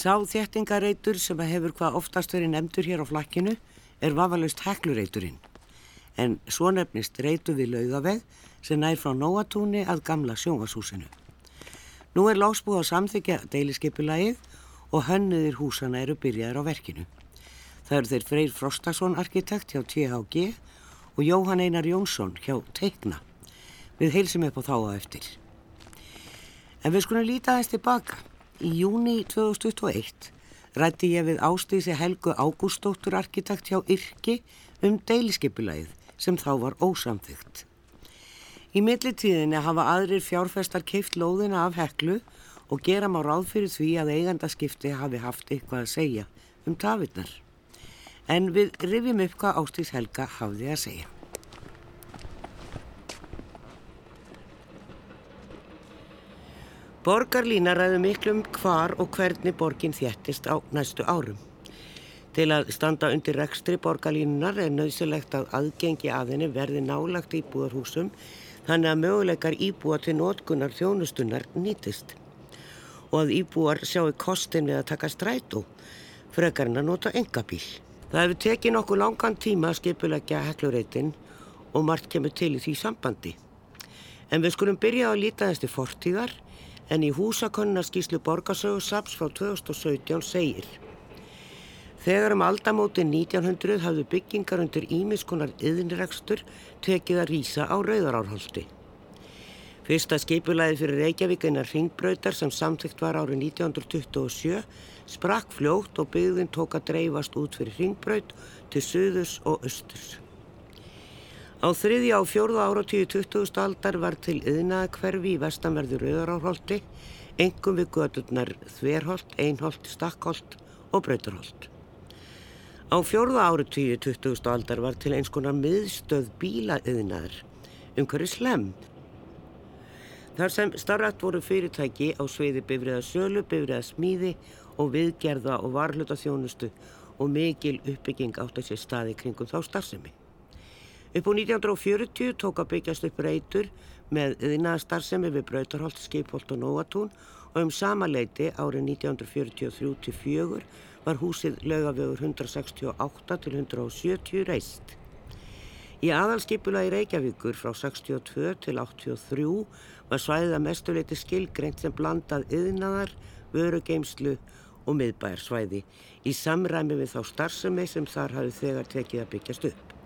Sá þéttingareitur sem hefur hvað oftast verið nefndur hér á flakkinu er vafalust heklureiturinn. En svo nefnist reitu við laugaveg sem nær frá Nóatúni að gamla sjónvashúsinu. Nú er lásbúið að samþykja deiliskeipulagið og hönnuðir húsana eru byrjaðir á verkinu. Það eru þeir Freyr Frostason arkitekt hjá THG og Jóhann Einar Jónsson hjá Teikna. Við heilsum upp á þá að eftir. En við skulum líta aðeins tilbaka. Í júni 2021 rætti ég við ástísi Helgu Ágústóttur arkitekt hjá Yrki um deiliskeipulagið sem þá var ósamþygt. Í millitíðinni hafa aðrir fjárfestar keift lóðina af heklu og gera má ráð fyrir því að eigandaskipti hafi haft eitthvað að segja um tafinnar. En við rifjum upp hvað Ástís Helga hafði að segja. Borgarlína ræðu miklum hvar og hvernig borgin þjættist á næstu árum. Til að standa undir rekstri borgarlínunar er nöðsilegt að aðgengi að henni verði nálagt íbúðarhúsum þannig að möguleikar íbúa til nótkunar þjónustunnar nýtist og að íbúar sjáu kostin við að taka strætó frekar en að nota engabíl. Það hefur tekið nokkuð langan tíma að skipulegja heklureitin og margt kemur til í því sambandi. En við skulum byrja að líta þessi fortíðar en í húsakonnarskíslu Borgarsögursaps frá 2017 segir Þegar um aldamóti 1900 hafðu byggingar undir ímiskunar yðinrekstur tekið að rýsa á rauðarárholti. Fyrsta skipulaði fyrir Reykjavík einar ringbröytar sem samþygt var árið 1927 sprakk fljótt og byggðin tók að dreifast út fyrir ringbröyt til söðus og östurs. Á þriðja á fjórða ára tíu 20. aldar var til yðnaða hverfi í vestanverður rauðarárholti, engum við gödurnar Þverholt, Einholt, Stakkholt og Bröytarholt. Á fjórða áratíu 20. aldar var til eins konar miðstöð bílaðiðnaður um hverju slem. Þar sem starrat voru fyrirtæki á sveiði bifriða sölu, bifriða smíði og viðgerða og varluta þjónustu og mikil uppbygging átt að sé staði kringum þá starfsemi. Upp á 1940 tók að byggjast upp reytur með yðnaða starfsemi við Brautarholt, Skipholt og Nóatún og um sama leiti árið 1943-44 var húsið lögavegur 168 til 170 reist. Í aðalskipula í Reykjavíkur frá 62 til 83 var svæðið að mestuleiti skilgreint sem blandað yðnaðar, vörugeimslu og miðbæjarsvæði í samræmi við þá starfsemi sem þar hafi þegar tekið að byggjast upp.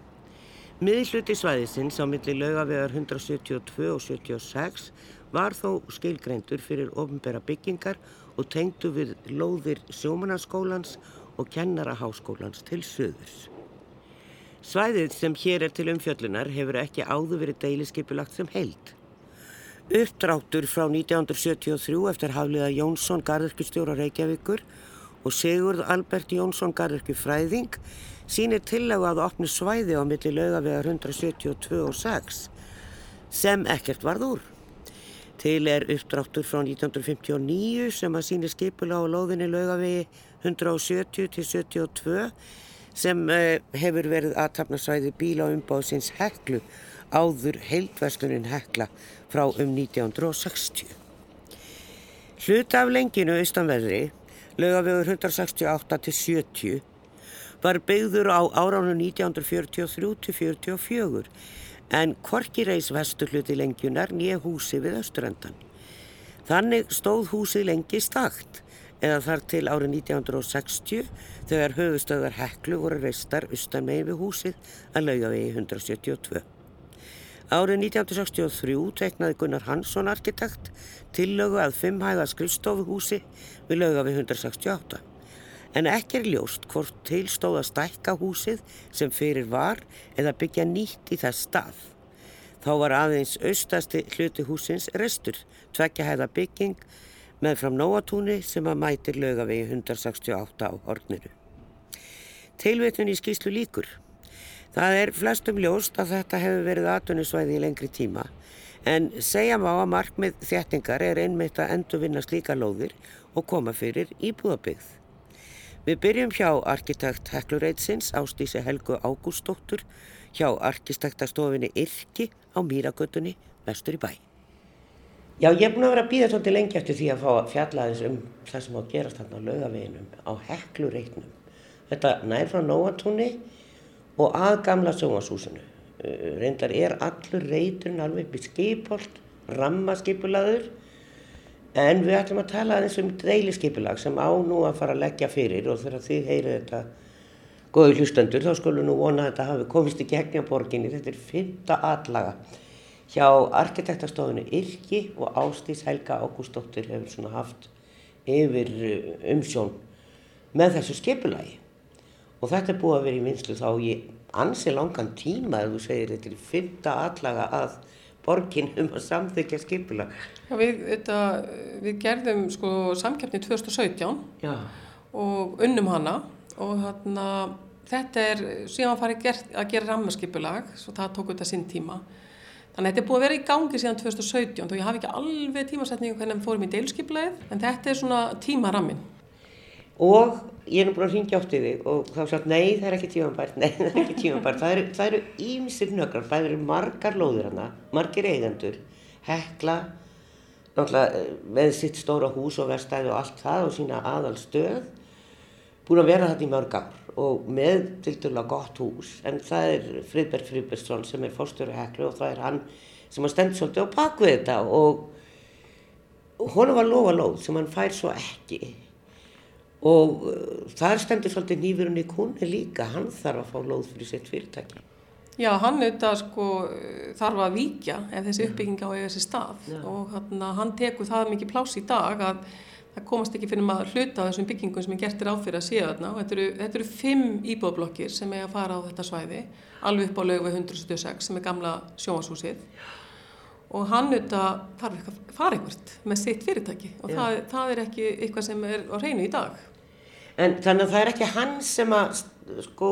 Miðluti svæðisins á milli lögavegar 172 og 76 var þó skilgreintur fyrir ofnbæra byggingar og tengdu við lóðir sjómanarskólans og kennaraháskólans til söðurs. Svæðið sem hér er til umfjöllunar hefur ekki áður verið deiliskeipulagt sem held. Uppdráttur frá 1973 eftir hafliða Jónsson Garðurkustjóra Reykjavíkur og Sigurð Albert Jónsson Garðurku Fræðing sínir tillega að opni svæði á milli lögavegar 172 og 6 sem ekkert varð úr. Til er uppdráttur frá 1959 sem að síni skipula á loðinni laugavegi 170 til 72 sem uh, hefur verið aðtapnarsvæði bíla umbáðsins heklu áður heildverslunin hekla frá um 1960. Hlut af lenginu austanverðri, laugavegur 168 til 70, var byggður á áránum 1943 til 44 en Korki reys vestu hluti lengjunar nýja húsi við östurendan. Þannig stóð húsið lengi stakt eða þar til árið 1960 þegar höfustöðar heklu voru reistar austan megin við húsið að lauga við 172. Árið 1963 teknaði Gunnar Hansson arkitekt tillögu að fimmhæða skrifstofuhúsi við lauga við 168 en ekki er ljóst hvort tilstóð að stækka húsið sem fyrir var eða byggja nýtt í þess stað. Þá var aðeins austasti hluti húsins restur, tvekja hæða bygging með fram nóatúni sem að mætir lögavegi 168 á horniru. Tilvitun í skýslu líkur. Það er flestum ljóst að þetta hefur verið atvinnusvæði í lengri tíma en segja má að markmið þjættingar er einmitt að endurvinna slíka lóðir og koma fyrir íbúðabyggð. Við byrjum hjá arkitekt Heklureitsins Ástísi Helgu Ágústóttur hjá arkitektastofinni Irki á Mýragötunni vestur í bæ. Já, ég er búin að vera að býða svolítið lengi eftir því að fá að fjalla þess um það sem á gerast þarna á laugaveginum á heklureitnum. Þetta nær frá Nóatúni og að gamla sjónasúsinu. Uh, reyndar er allur reiturinn alveg upp í skipolt, rammaskipulaður, en við ætlum að tala aðeins um deilisskipulag sem á nú að fara að leggja fyrir og þegar þið heyrið þetta góðu hlustendur þá skulum nú vona að þetta hafi komist í gegna borginni. Þetta er fyrta allaga hjá arkitektastofunni Yrki og Ástís Helga Ágústóttir hefur svona haft yfir uh, umsjón með þessu skipulagi og þetta er búið að vera í vinslu þá í ansi langan tíma ef þú segir þetta er fyrta allaga að borgin um að samþykja skipulag. Já, við, þetta, við gerðum sko samkeppni 2017 Já. og unnum hana og þarna, þetta er síðan farið að gera rammarskipulag svo það tók þetta sinn tíma. Þannig að þetta er búið að vera í gangi síðan 2017 og ég hafi ekki alveg tímasetningu hvernig við fórum í deilskipulagið en þetta er svona tímarammin. Og ég er nú búin að ringja átt í þig og þá sagt nei það er ekki tímanbært, nei það er ekki tímanbært. Það eru, ímsir nökrar, það eru margar lóðir hana, margir eigendur, hekla, eh, með sitt stóra hús og verstæði og allt það og sína aðal stöð, búin að vera þetta í mörg ár og með til dæla gott hús. En það er Friðberg Friðbergsson sem er fórstöru heklu og það er hann sem að stend svolítið á bakvið þetta og honum var lofa lóð sem hann fær svo ekki og uh, þar stendur svolítið nýfurinn í kúni líka, hann þarf að fá lóð fyrir sitt fyrirtæki. Já, hann auðvitað sko þarf að víkja ef þessi uppbygging á eiga þessi stað. Já. og hann, hann tekur það mikið pláss í dag að það komast ekki fyrir maður hluta á þessum byggingum sem er gert er áfyrir að séu þarna. Og þetta eru, þetta eru fimm íbúðblokkir sem er að fara á þetta svæði alveg upp á lögu 176 sem er gamla sjónashúsið og hann auðvitað þarf eitthvað að fara eitthvað með sitt fyrirtæki. Og það, það er ekki eitthvað sem er á hreinu í dag. En þannig að það er ekki hann sem að sko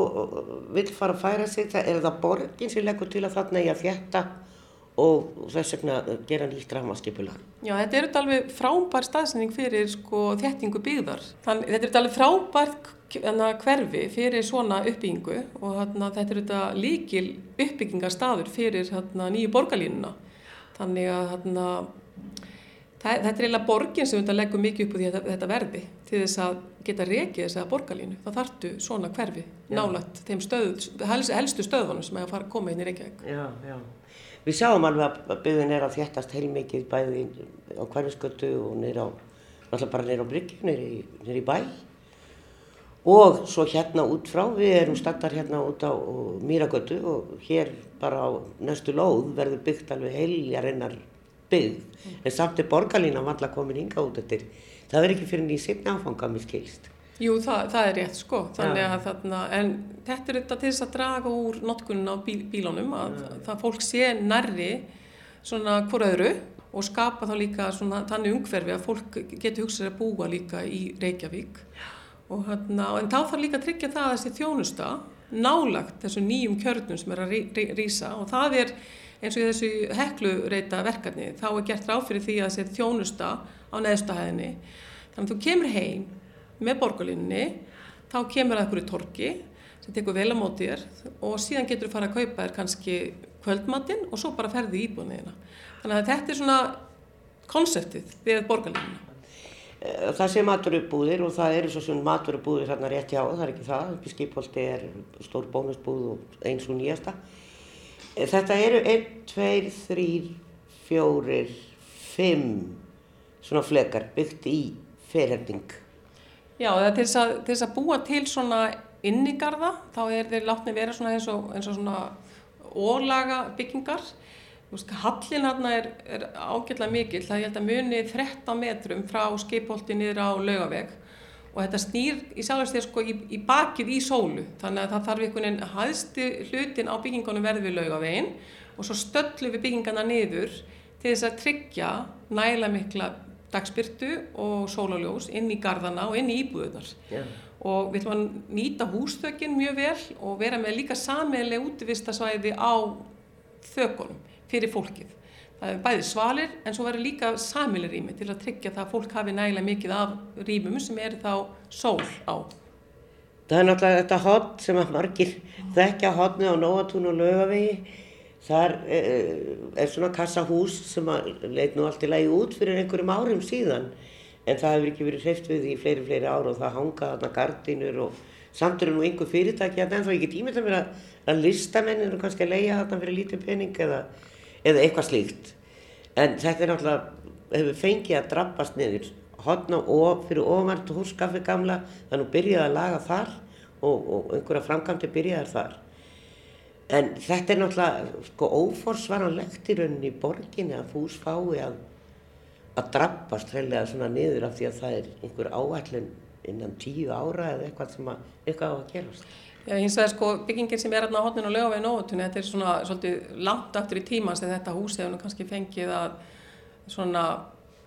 vil fara að færa sig, það er það borgin sem leggur til að þarna í að þjætta og þess vegna gera nýtt rafmaskipulag. Já, þetta er auðvitað alveg frábær staðsending fyrir sko, þéttingu byggðar. Þann, þetta er auðvitað alveg frábært hana, hverfi fyrir svona uppbyggingu og hana, þetta er auðvitað líkil uppbyggingarstaður fyrir hana, nýju borgarlínuna. Þannig að hana, það, þetta er eiginlega borgin sem auðvitað leggur mikið upp úr að þetta verði til þess að geta rekið þess að borgarlínu. Það þartu svona hverfi Já. nálægt þeim stöð, helstu, stöðunum sem er að koma inn í Reykjavík. Já, já. Við sjáum alveg að byggðin er að þjættast heilmikið bæði á hverfiskötu og nýra á, náttúrulega bara nýra á bryggju, nýra í bæ. Og svo hérna út frá, við erum stattar hérna út á Mýragötu og hér bara á næstu lóð verður byggt alveg heiljarinnar byggð. En samt er borgarlínan valla komin hinga út eftir. Það verður ekki fyrir nýjum setna áfanga, mér skilst. Jú, það, það er rétt sko, að þarna, en þetta er þetta til þess að draga úr notkunin á bíl, bílunum, að það fólk sé nærri svona hvort öðru og skapa þá líka svona þannig umhverfi að fólk getur hugsað að búa líka í Reykjavík. Og þarna, en þá þarf líka að tryggja það að þessi þjónusta nálagt þessu nýjum kjörnum sem er að rísa og það er eins og í þessu heklureita verkefni, þá er gert ráð fyrir því að þessi þjónusta á neðstahæðinni, þannig að þú kemur heim með borgarlínunni, þá kemur það einhverju torki sem tekur vel á móti þér og síðan getur þú fara að kaupa þér kannski kvöldmatinn og svo bara ferði í íbúðinina. Þannig að þetta er svona konseptið við borgarlínuna. Eh, Það sé maturubúðir og það eru svo sem maturubúðir þarna rétt hjá, það er ekki það, í skipholti er stór bónusbúð og eins og nýjasta. Þetta eru 1, 2, 3, 4, 5 svona flekar byggt í ferhending. Já, það er til þess, að, til þess að búa til svona innigarða, þá er þeir látni vera svona eins og, eins og svona ólaga byggingar. Hallin hérna er, er ágætlega mikill, það held að muni 13 metrum frá skipholti niður á laugaveg og þetta snýr í sjálfstér sko í, í bakið í sólu, þannig að það þarf einhvern veginn hæðsti hlutin á byggingunum verði við laugavegin og svo stöllum við byggingarna niður til þess að tryggja næla mikla dagspyrtu og sólaljós inn í gardana og inn í íbúðunar Já. og við ætlum að nýta húsþökin mjög vel og vera með líka sameiginlega útivistasvæði á þökunum fyrir fólkið. Það er bæði svalir en svo verður líka sameiginlega rými til að tryggja það að fólk hafi nægilega mikið af rýmum sem eru þá sól á. Það er náttúrulega þetta hotn sem að margir þekkja hotnið á Nóatún og Laugavegi. þar eh, er svona kassahús sem leit nú allt í lagi út fyrir einhverjum árum síðan en það hefur ekki verið hreift við í fleiri, fleiri ára og það hanga þarna gardínur og samt eru nú einhver fyrirtæki hérna en þá ekki tímið að vera að listamenn eru kannski að leia þarna fyrir lítið pening eða, eða eitthvað slíkt en þetta er náttúrulega, hefur fengið að drabbast niður hotna og fyrir ofmært húskaffi gamla þannig að byrjaði að laga þar og, og einhverja framkvæmdi byrjaði þar en þetta er náttúrulega sko óforsvaranlegt í rauninni í borginni að fús fái að að drabbast hreinlega svona niður af því að það er einhver áætlun innan tíu ára eða eitthvað sem að, eitthvað á að gerast. Já, hins vegar sko byggingin sem er hérna á hotninu og lögavegin óvötunni, þetta er svona svolítið langt aftur í tíma sem þetta hús hefur nú kannski fengið að svona,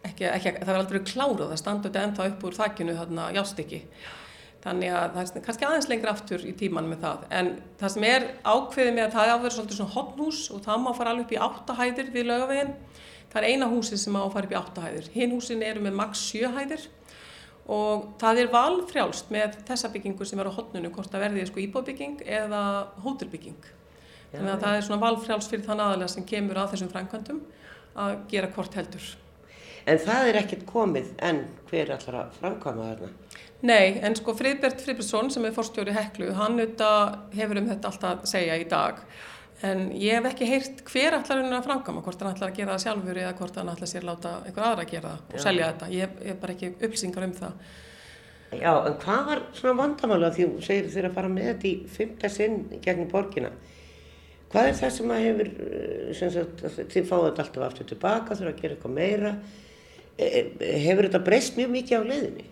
ekki, ekki, það verður aldrei klárað, það standur þetta ennþá upp úr þakkinu þarna jástikki. Þannig að það er kannski aðeins lengra aftur í tíman með það. En það sem er ákveðið með að það áverður svolítið svona hotnhús og það má fara alveg upp í áttahæðir við lögavegin. Það er eina húsið sem á að fara upp í áttahæðir. Hinn húsin eru með maks sjöhæðir og það er valfrjálst með þessa byggingu sem er á hotnunu hvort það verði sko íbóbygging eða hótelbygging. Þannig að það er svona valfrjálst fyrir þann aðalega sem kemur að þessum frænkvöndum að gera hvort heldur. En það er ekkert komið en hver allar að framkvæma þarna? Nei, en sko Friðbert Friðbertsson sem er forstjóri Heklu, hann hefur um þetta alltaf að segja í dag en ég hef ekki heyrt hver allar hann að framkvæma, hvort hann allar að gera það sjálfur eða hvort hann allar sér láta einhver aðra að gera það og selja þetta, ég hef bara ekki upplýsingar um það. Já, en hvað var svona vandamála því þú segir þér að fara með þetta í fymta sinn gegnum borgina? Hvað er það sem að hefur eh, sem sagt, þið fáðu þetta alltaf aftur tilbaka þurfa að gera eitthvað meira hefur þetta breyst mjög mikið á leiðinni?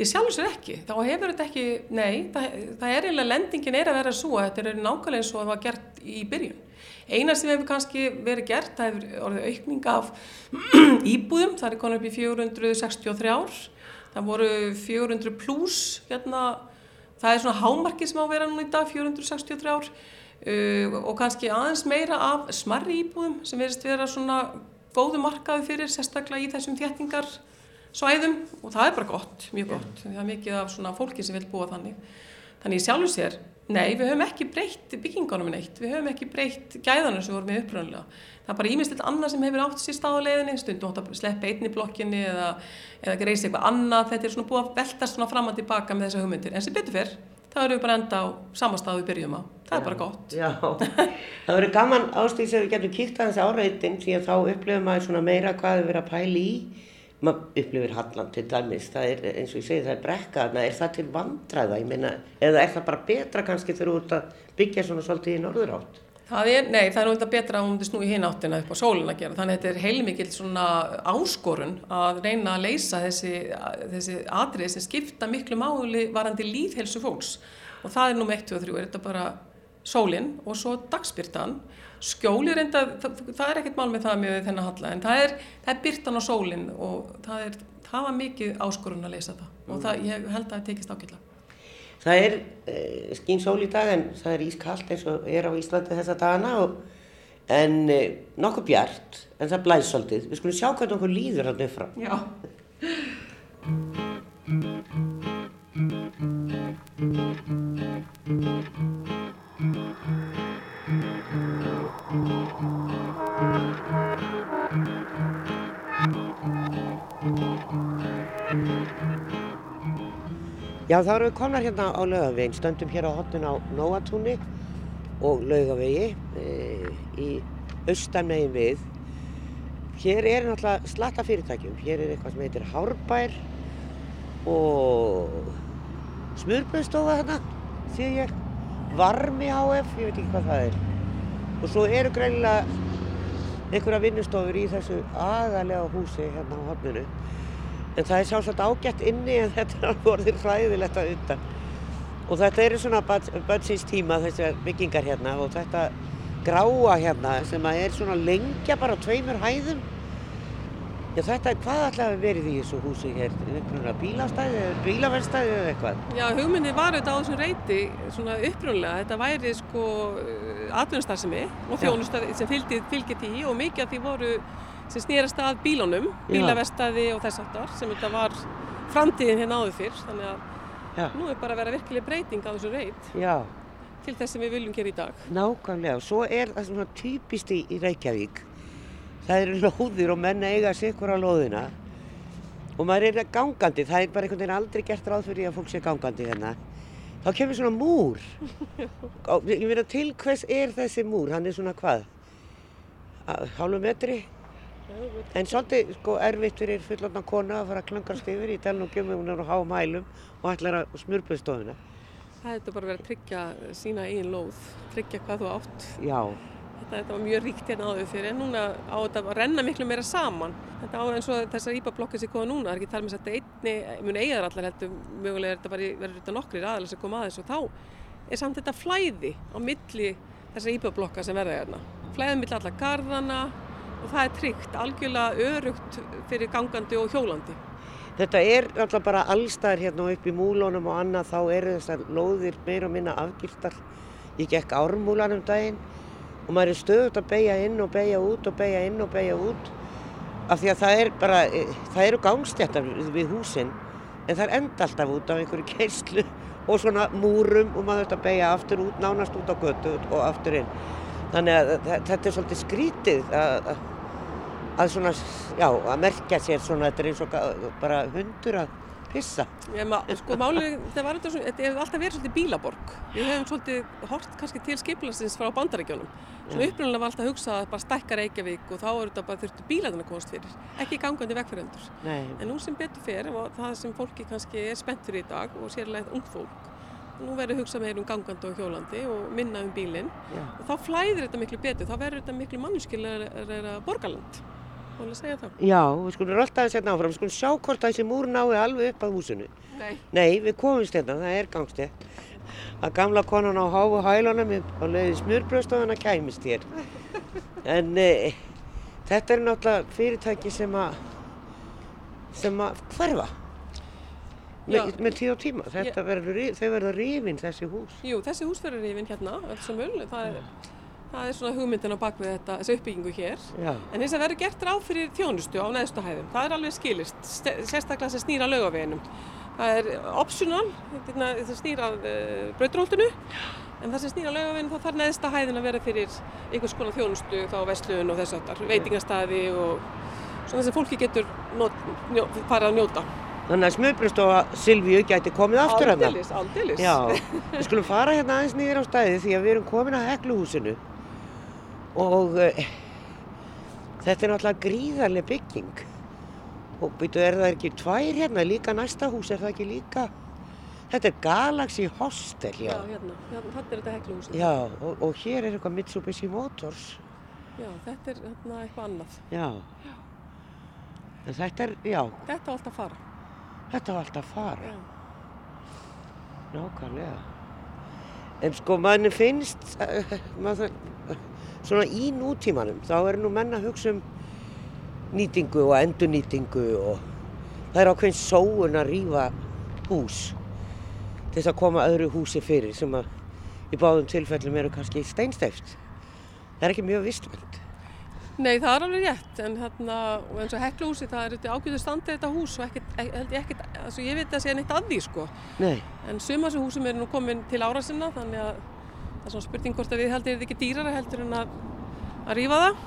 Ég sjálfur sér ekki, þá hefur þetta ekki, nei, það, það er eiginlega, lendingin er að vera svo að þetta er nákvæmlega eins og það var gert í byrjun. Eina sem hefur kannski verið gert, það hefur orðið aukning af íbúðum, það er konar upp í 463 ár, það voru 400 pluss, hérna, það er svona hámarki sem á að vera núna í dag, 463 ár uh, og kannski aðeins meira af smarri íbúðum sem verist vera svona góðu markaði fyrir sérstaklega í þessum þéttingarsvæðum og það er bara gott, mjög gott. Það er mikið af svona fólki sem vil búa þannig. Þannig sjálfur sér, nei, við höfum ekki breytt byggingunum neitt, við höfum ekki breytt gæðanum sem vorum við uppröðanlega. Það er bara íminnstilt annað sem hefur átt sér stáðuleginni, stundum átt að sleppa einni blokkinni eða, eða greisa eitthvað annað. Þetta er svona búið að velta svona fram og tilbaka með þessa hugmyndir. En sem betur fyrr, þá erum við bara enda á samastað við byrjum á. Það er bara gott. Já, það verður gaman ástíðs að við getum kýrt að þessi áræðin því að þá upplifum maður svona meira hvað við verðum að pæli í. Maður upplifir Halland til dæmis, það er eins og ég segi það er brekkaðna, er það til vandræða, ég meina, eða er það bara betra kannski þegar þú ert að byggja svona svolítið í norður átt? Það er, nei, það er náttúrulega betra að hún er snúi hinn áttina upp á sólinn að gera, þannig að þetta er heilmikið svona áskorun að reyna að leysa þessi, þessi atrið sem skipta miklu máli varandi líðhelsu fólks. Og það er nú með 1, 2 og 3, er þetta bara sólinn og svo dagspyrtan skjóli reynda, það, það er ekkert mál með það með þennan halla en það er, það er byrtan á sólinn og það, er, það var mikið áskorun að leysa það. Mm. og það, ég held að það tekist ákveðla Það er eh, skín sól í dag en það er ískallt eins og er á Íslandi þessa dagana og, en eh, nokkuð bjart en það blæs svolítið. Við skulum sjá hvernig okkur líður hann upp frá. Já. Já þá erum við komnar hérna á laugavegin, stöndum hér á hotun á Nóatúni og laugavegi e, í austanmegin við. Hér er náttúrulega slatta fyrirtækjum, hér er eitthvað sem heitir Hárbær og smurbröðstofa þarna, sé ég, Varmi HF, ég veit ekki hvað það er. Og svo eru greinilega einhverja vinnustofur í þessu aðalega húsi hérna á hotnunu. En það er sjálfsagt ágætt inni en þetta er orðið hræðilegt að undan. Og þetta eru svona bönnsins tíma þessar byggingar hérna og þetta gráa hérna sem er svona lengja bara tveimur hæðum. Já þetta er hvað alltaf verið í þessu húsi hér? Upprunlega bílastæði eða bílaverstæði eða eitthvað? Já hugmyndi var auðvitað á þessum reyti svona upprunlega. Þetta væri sko atvinnustarðsemi og þjónustar sem fylgir því og mikið af því voru sem snýrast að bílunum, bílavestæði og þess aftar sem þetta var framtíðin hérna áður fyrr þannig að Já. nú er bara að vera virkileg breyting á þessu reit Já, til þess sem við viljum gera í dag. Nákvæmlega, og svo er það svona typist í, Reykjavík. Það eru lóðir og menn eiga sikkur á lóðina og maður er gangandi, það er bara einhvern veginn aldrei gert ráð fyrir að fólk sé gangandi hérna. Þá kemur svona múr. Og Ég meina til hvers er þessi múr? Hann er svona hvað? Hálfu metri? En svolítið sko erfitt fyrir fullotna kona að fara að klangast yfir í telnum gömum hún er á háum hælum og ætlar að smurpa stofuna. Það hefði bara verið að tryggja sína eigin lóð, tryggja hvað þú átt. Já, Þetta, þetta var mjög ríkt hérna áður fyrir en núna á þetta að renna miklu meira saman. Þetta á eins og þessar íbablokkar sem koma núna, það er ekki þar með þetta einni, mun eigaðar allar heldur, mögulega er þetta bara, verður þetta nokkrir aðalega sem koma aðeins og þá er samt þetta flæði á milli þessar íbablokkar sem verða hérna. Flæðið milli allar garðana og það er tryggt, algjörlega örugt fyrir gangandi og hjólandi. Þetta er alltaf bara allstæðar hérna upp í múlunum og annað þá eru þessar lóðir meira og minna afgiftar. Ég gekk ármúlan um daginn og maður er stöðut að beigja inn og beigja út og beigja inn og beigja út af því að það er bara, eh, það eru gangstjættar við húsin en það er enda alltaf út á einhverju keislu og svona múrum og maður þurft að beigja aftur út, nánast út á götu og aftur inn. Þannig að þe- þetta er svolítið skrítið að, að að svona, já, að merkja sér svona, þetta er eins og bara hundur að pissa. Ég, ma, sko, málið, það var þetta, svona, þetta hefur alltaf verið svolítið bílaborg. Við hefum svolítið hort kannski til skipilagsins frá bandarækjónum. Svona upprunalega var alltaf hugsað að bara stækka Reykjavík og þá eru þetta bara þurftu bílarnir að komast fyrir. Ekki gangandi vegfyrendur. Nei, En nú sem betur fer og það sem fólki kannski er spennt fyrir í dag og sérlega ung fólk, nú verður hugsað meira um gangandi og hjólandi og minna um bílinn. Og þá flæðir þetta miklu betur, þá verður þetta miklu mannskilega borgarland. Má alveg segja það? já, við skulum alltaf að setja áfram, við skulum sjá hvort þessi múr nái alveg upp að húsinu. Nei. Nei, við komumst hérna, það er gangstjætt. Að gamla konan á háu hælunum á leiði smjörbröðstofuna kæmist hér. En e, þetta er náttúrulega fyrirtæki sem að, sem að hverfa. Með, með tíð og tíma, þetta verður, þau verður rifin þessi hús. Jú, þessi húsferðarifin hérna, öll sem öll, það er, það er svona hugmyndin á bakvið þetta, þessi uppbyggingu hér. Já, En þess að verður gert ráð fyrir þjónustu á neðstu hæðum. Það er alveg skilist, sérstaklega sem snýra laugaveginum. Það er optional, þetta það snýra uh, brautróltinu, en það sem snýra laugaveginum þá þarf neðsta hæðin að vera fyrir einhvers konar þjónustu, þá vestlun og þess aftar, veitingastæði og svona sem fólki getur farið að njóta. Þannig að smjörbröðstofa Silvíu gæti komið aftur hérna. Aldeilis, aldeilis. Já, við skulum fara hérna aðeins nýður á stæði því að við erum komin að hekluhúsinu og uh, þetta er náttúrulega gríðarlega bygging og byrju er það ekki tvær hérna, líka næsta hús er það ekki líka þetta er Galaxy Hostel, já Já, hérna, hérna, þetta er þetta hekluhúsið. Já, og, og hér er eitthvað Mitsubishi Motors Já, þetta er hérna eitthvað annað. Já en þetta er, já, Þetta á alltaf að fara. Þetta var alltaf fara. Nákvæmlega. En sko, manni finnst, uh, maður, svona í nútímanum, þá er nú menn að hugsa um nýtingu og endurnýtingu og það er ákveðin sóun að rýfa hús til þess að koma öðru húsi fyrir sem að í báðum tilfellum eru kannski steinsteift. Það er ekki mjög vistvænt. Nei, það er alveg rétt, en hérna, eins og hekluhúsi, það er þetta ágjöðu standið þetta hús og ekkert, ek- held ég ekkert, altså ég veit að sé neitt að því, sko. Nei, En suma þessu húsum eru nú komin til ára sinna, þannig að það er svona spurning hvort að við heldur þetta ekki dýrara heldur en að, að rífa það.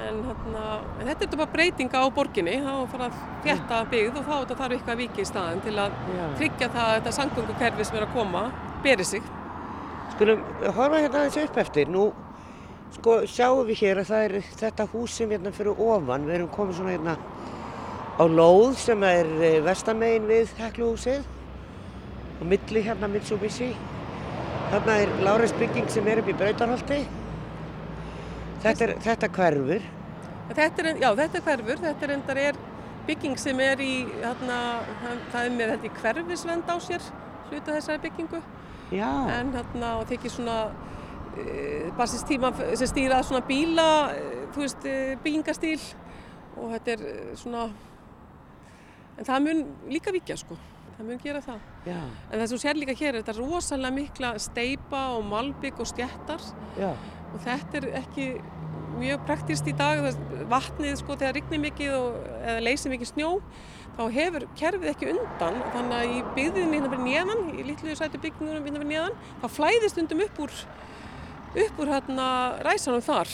En, hérna, en þetta er þetta bara breytinga á borginni, þá er fara að þjætta byggð og þá þetta þarf eitthvað að viki í staðin til að Já. tryggja það að þetta samgöngukerfi sem er að koma beri sig. skulum horfa hérna aðeins upp eftir. Nú, sko, sjáum við hér að það er þetta hús sem hérna fyrir ofan. Við erum komið svona hérna á lóð sem er eh, vestamegin við hekluhúsið og milli hérna Mitsubishi. Þarna er Láres bygging sem er upp í Brautarholti. Þetta, er, þetta hverfur. Þetta er, já, þetta er hverfur, þetta er endar er bygging sem er í, hérna, það er með þetta í hverfisvend á sér, hluta þessari byggingu, Já, en hérna, og tekið svona, uh, basist tíma sem stýrað svona bíla, uh, þú veist, uh, byggingastíl og þetta er svona, en það mun líka vikja, sko, það mun gera það. já, En það sem sér líka hér er þetta rosalega mikla steipa og malbygg og stjættar já, og þetta er ekki mjög praktist í dag, vatnið sko þegar rignir mikið og, eða leysir mikið snjó, þá hefur kerfið ekki undan, þannig að í byggðinni hérna fyrir neðan, í litlu sætu byggingunum hérna fyrir neðan, þá flæðist undum upp úr, upp úr hérna ræsanum þar.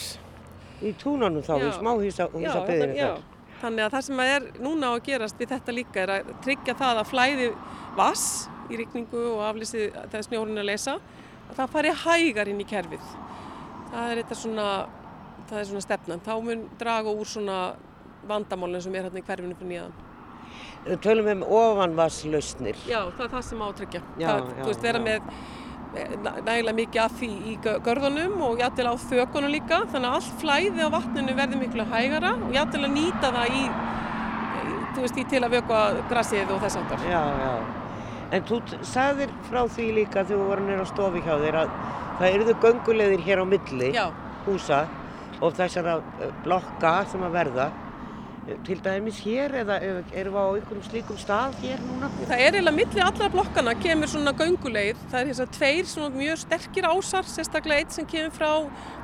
Í túnanum þá, í Já. smáhúsa Já, byggðinu já. þar. Þannig að það sem er núna á að gerast við þetta líka er að tryggja það að flæði vass í rigningu og aflýsið þegar snjórun er að lesa, að það fari hægar inn í kerfið. Það er þetta svona, það er svona stefnan. Þá mun draga úr svona vandamálinn sem er hérna í hverfinu fyrir nýðan. Tölum um ofanvarslausnir. Já, það er það sem á að tryggja. Já, það, já, þú veist, vera já. með nægilega mikið af því í gö- görðunum og jafnvel á þökunum líka þannig að allt flæði á vatninu verði miklu hægara og jafnvel að nýta það í, veist, í til að vökva grassið og þess aftar. Já, já. En þú sagðir frá því líka þegar þú voru nýra á stofi hjá þér að það eruðu göngulegðir hér á milli Já, húsa og þessara eh, blokka sem að verða. Til dæmis hér eða erum við á einhverjum slíkum stað hér núna? það er eiginlega milli allra blokkana kemur svona gönguleið. Það er þess að tveir svona mjög sterkir ásar, sérstaklega eitt sem kemur frá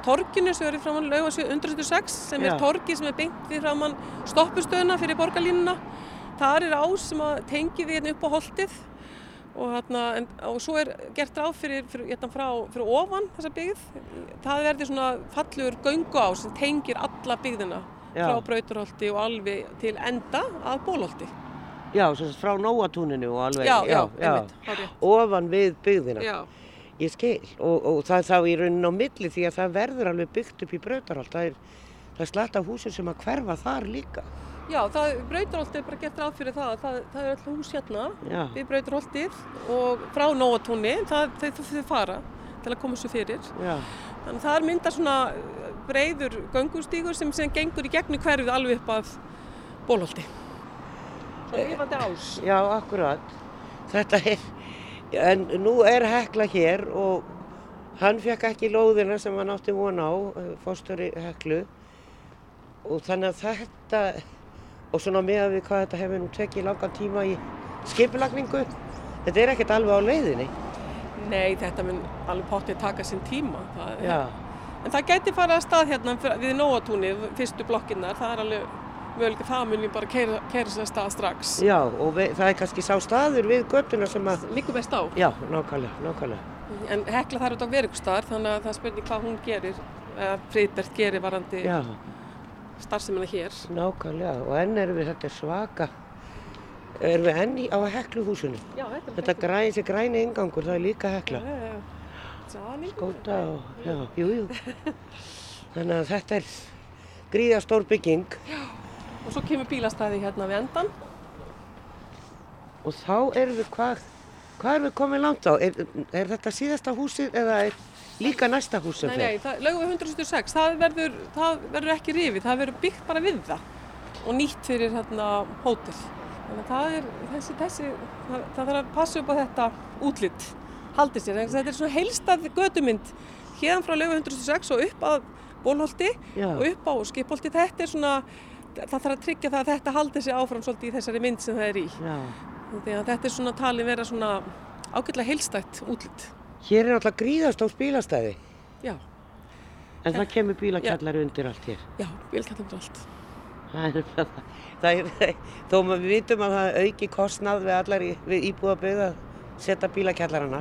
torginu sem er frá hann laugasvið 106 sem Já. er torgi sem er beint við frá hann stoppustöðuna fyrir borgarlínuna. Það er ás sem að tengi við hérna upp á holtið og, hérna, en, og svo er gert ráð fyrir, fyrir, hérna, frá, fyrir ofan þessa byggð. Það verður svona fallegur göngu ás sem tengir alla byggðina Já. frá Brauturholti og alveg til enda að Bólholti. Já, sem sagt frá Nóatúninu og alveg. Já, já, einmitt, hárrétt. Ofan við byggðina. Já, Ég skil og, og það er þá í raunin á milli því að það verður alveg byggt upp í brautarhald. Það er, það er slatt af húsum sem að hverfa þar líka. já það, Brauturholti er bara gert ráð fyrir það. Það, það er alltaf hús hérna Já, við Brauturholtið og frá Nóatúni, það, þau, fara til að koma svo fyrir. já, Þannig að það myndar svona breyður göngustígur sem, sem gengur í gegnum hverfið alveg upp af Bólholti. Svo lifandi ás. já, akkurat. Þetta er, en nú er Hekla hér og hann fekk ekki lóðina sem hann átti von á, fórstöri Heklu. Og þannig að þetta, og svona með við hvað þetta hefur nú tekið langan tíma í skipulagningu, þetta er ekkert alveg á leiðinni. Nei, þetta mun alveg pottið taka sinn tíma. Það, Já, En það gæti farið að stað hérna við Nóatúni, fyrstu blokkinnar, það er alveg mögulega það mun ég bara keira, keira sér að stað strax. já, og við, það er kannski sá staður við göttuna sem að, Líku best á. já, nákvæmlega, nákvæmlega. En Hekla þarf þetta að vera ykkur staðar, þannig að það spurning hvað hún gerir, eða Friðbert gerir varandi Já, starfseminna hér. nákvæmlega, og enn erum við, þetta svaka, erum við enn á hekluhúsinu. Já, þetta er Þetta græ, græni ingangur, það er líka hekla. Já, já, já. Skóta og, já, jú, jú. Þannig að þetta er gríðastór bygging Og svo kemur bílastæði hérna við endan. og þá erum við, hvað, hvað erum við komið langt á? Er, er þetta síðasta húsið eða er líka næsta hús sem Nei, nei, það, lögum 176, það verður, það verður ekki rifið, það verður byggt bara við það og nýtt fyrir hérna hótel. Þannig að það er, þessi, þessi, það, það þarf að passa upp á þetta útlitt, haldið sér. Þetta er svona heilstað gödumynd hérna frá lögum 176 og upp að bólholti Já. og upp á skipholti. Þetta er svona, það þarf að tryggja það að þetta haldið sér áfram svolítið í þessari mynd sem það er í. Þetta er svona talin vera svona ágætlega heilstætt útlitt. Hér er alltaf gríðastór bílastæði, Já, en það kemur bílakjallari undir allt hér. já, bílkjallandur allt. Það er, það er, þó við vitum að það auki kostnað við allar í, við íbúðaböð að setja bílakjallarana,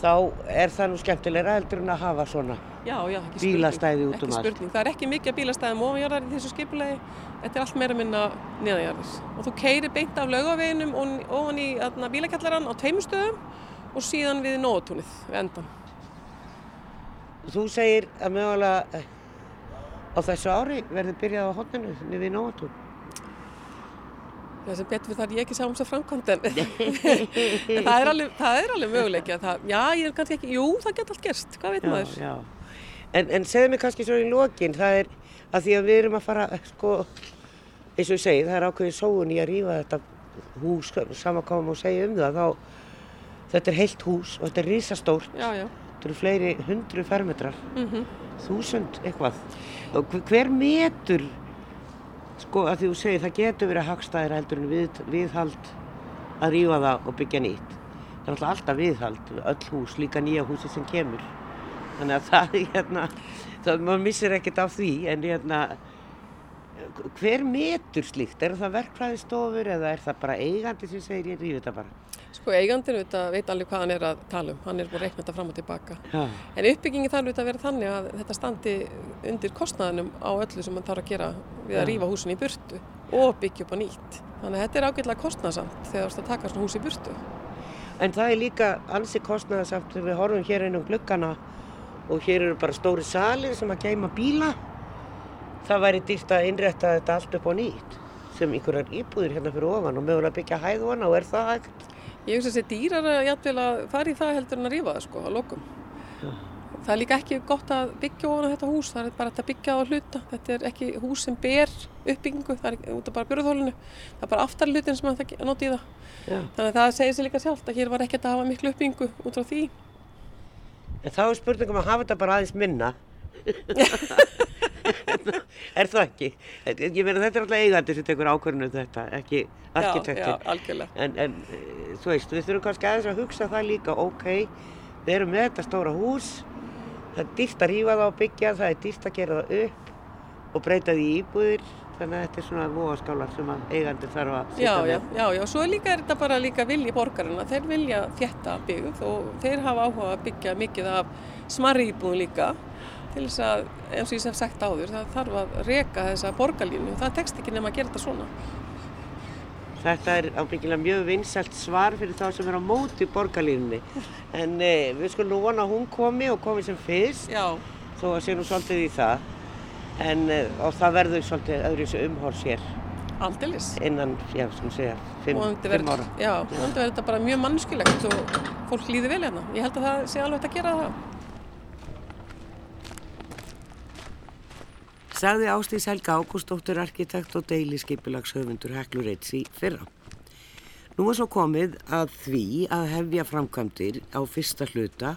þá er það nú skemmtilegra heldur en að hafa svona. Já, já, ekki Bílastæði út um ekki allt. spurning. Það er ekki mikið af bílastæðum ofanjarðar í þessu skipulegi. Þetta er allt meira minna neðanjarðar. Og þú keirir beint af laugaveginum og ofan í atna, bílakjallaran á teimustöðum og síðan við nótúnið við endan. Þú segir að mögulega eh, á þessu ári verður byrjað á hotninu niður í Nóatún. Það sem betur við þar ég ekki sjá um þess að framkvæmd en, en það, er alveg, alveg það, já, ég er kannski ekki, jú, það geta allt gerst, hvað veit maður? já. En, en segðu mér kannski svo í lokin, það er að því að við erum að fara, sko, eins og ég segi, það er ákveðið sóun í að rífa þetta hús, sama hvað maður segja um það, þá, þetta er heilt hús og þetta er risastórt, Já, já. þetta eru fleiri hundru fermetrar, Mm þúsund eitthvað. Og hver metur, sko, að því þú segir, það getur verið hagstæðir heldur en við, viðhald að rífa það og byggja nýtt. Það er alltaf viðhald, öll hús, líka nýja húsi sem kemur. þannig að það, hérna, það, maður missir ekkert af því, en hérna, hver metur slíkt? Er það verkfræðistofur eða er það bara eigandi sem segir ég rífi þetta bara? Sko eigandin veit alveg hvað hann er að tala um, hann er búin að reikna þetta fram og tilbaka. Já. En uppbyggingi þarf auðvitað að vera þannig að þetta standi undir kostnaðinum á öllu sem hann þarf að gera við að Já. rífa húsin í burtu og byggja upp á nýtt. Þannig að þetta er ágætlega kostnaðsamt þegar það taka svona hús í burtu. En það er líka ansi kostnæðasamt þegar við horfum hér inn um gluggana og hér eru bara stóri salir sem að geima bíla. Það væri dýrt að innrætta þetta allt upp á nýtt sem einhverjar íbúðir hérna fyrir ofan og mögulega byggja hæðvana og er það hægt? Ég hugsa að þetta dýrar að að fara í það heldur en að rífa það sko á lokum. Já. Það er líka ekki gott að byggja ofan á þetta hús, það er bara að byggja á hluta. Þetta er ekki hús sem ber uppbyggingu, það er út af bara björðhólinu. Það er bara aftar hlutin sem það noti í það. Já. Þannig að það segir sér líka sjálft að hér var ekkert að hafa miklu uppbyggingu út frá því. En þá er spurningum að hafa þetta bara aðeins minna. er það ekki? Ég meina þetta er alltaf eigandi sem tekur ákvörðinu þetta, ekki arkitektur. En, en eh, þú veist, við þurfum kannski aðeins að hugsa það líka, ok, við erum með þetta stóra hús, það er dýrt að rífa það og byggja, það er dýrt að gera það upp og breyta því íbúðir, þannig að þetta er svona vogaskálar sem að eigandi þarf að Já, já, já, já, svo líka er þetta bara líka vilji borgarina, þeir vilja þjætta byggð og þeir hafa áhuga að byggja mikið af smarri íbúðum líka til þess að, eins og ég hef sagt áður, það þarf að reka þessa borgarlínu og það tekst ekki nema að gera þetta svona. Þetta er ábyggilega mjög vinsælt svar fyrir þá sem er á móti borgarlínunni. En e, við skulum nú vona að hún komi og komi sem fyrst, Já, þó að sé nú svolítið í það. En e, og það verður svolítið öðru þessu umhórs hér aldeilis. innan, já, sem segja, fimm, fimm ára. Já, vonandi verður þetta bara mjög mannskilegt og fólk líði vel hérna. Ég held að það sé alveg hægt að gera það. Sagði Ástís Helga Ágústóttur arkitekt og deiliskeipulagshöfundur Heklureits í fyrra. Nú er svo komið að því að hefja framkvæmdir á fyrsta hluta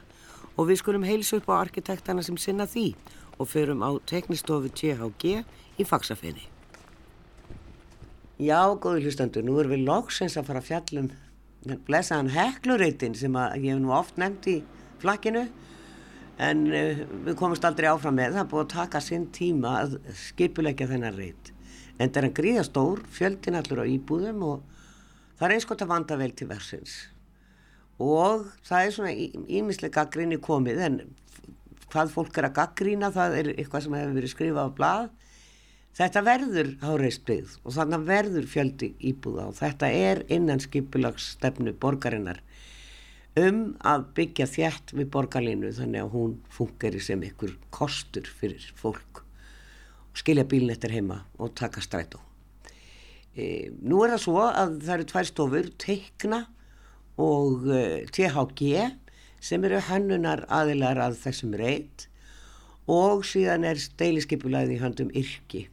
og við skulum heilsa upp á arkitektana sem sinna því og förum á teknistofu THG í Faxafeni. Já, góði hlustandur, nú erum við loksins að fara að fjallum blessaðan Heklureitin sem að ég hef nú oft nefnt í flakkinu en uh, við komumst aldrei áfram með það. Er búið að taka sinn tíma að skipulegja þennan reit en það er hann gríðastór, fjöldin allur á íbúðum og það er eins gott að vanda vel til versins og það er svona ímislega gaggrinni komið en hvað fólk er að gaggrína það er eitthvað sem hefur verið skrifað á blað. Þetta verður háreist byggð og þannig verður fjöldi íbúða og þetta er innan skipulagsstefnu borgarinnar um að byggja þjætt við borgarlínu þannig að hún fungeri sem ykkur kostur fyrir fólk skilja bílinn eftir heima og taka strætó. E, nú er það svo að það eru tvær stofur, Teikna og e, THG sem eru hannunar aðilar að þessum reit og síðan er deiliskeipulaðið í handum yrki.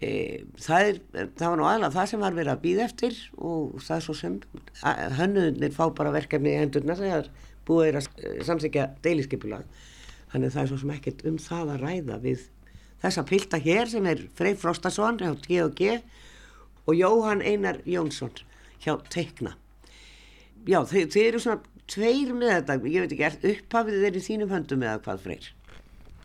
E, það, er, það var nú aðalega það sem var verið að býða eftir og það er svo sem hönnuðnir fá bara verkefni í endurna þegar búið er að eh, samþykja deiliskepulag þannig það er svo sem ekkert um það að ræða við þessa pilta hér sem er Frey Frostason hjá G&G og Jóhann Einar Jónsson hjá Teikna. Já þið, þið eru svona tveir með þetta, ég veit ekki, upphafið þeir í þínum höndum eða hvað Freyr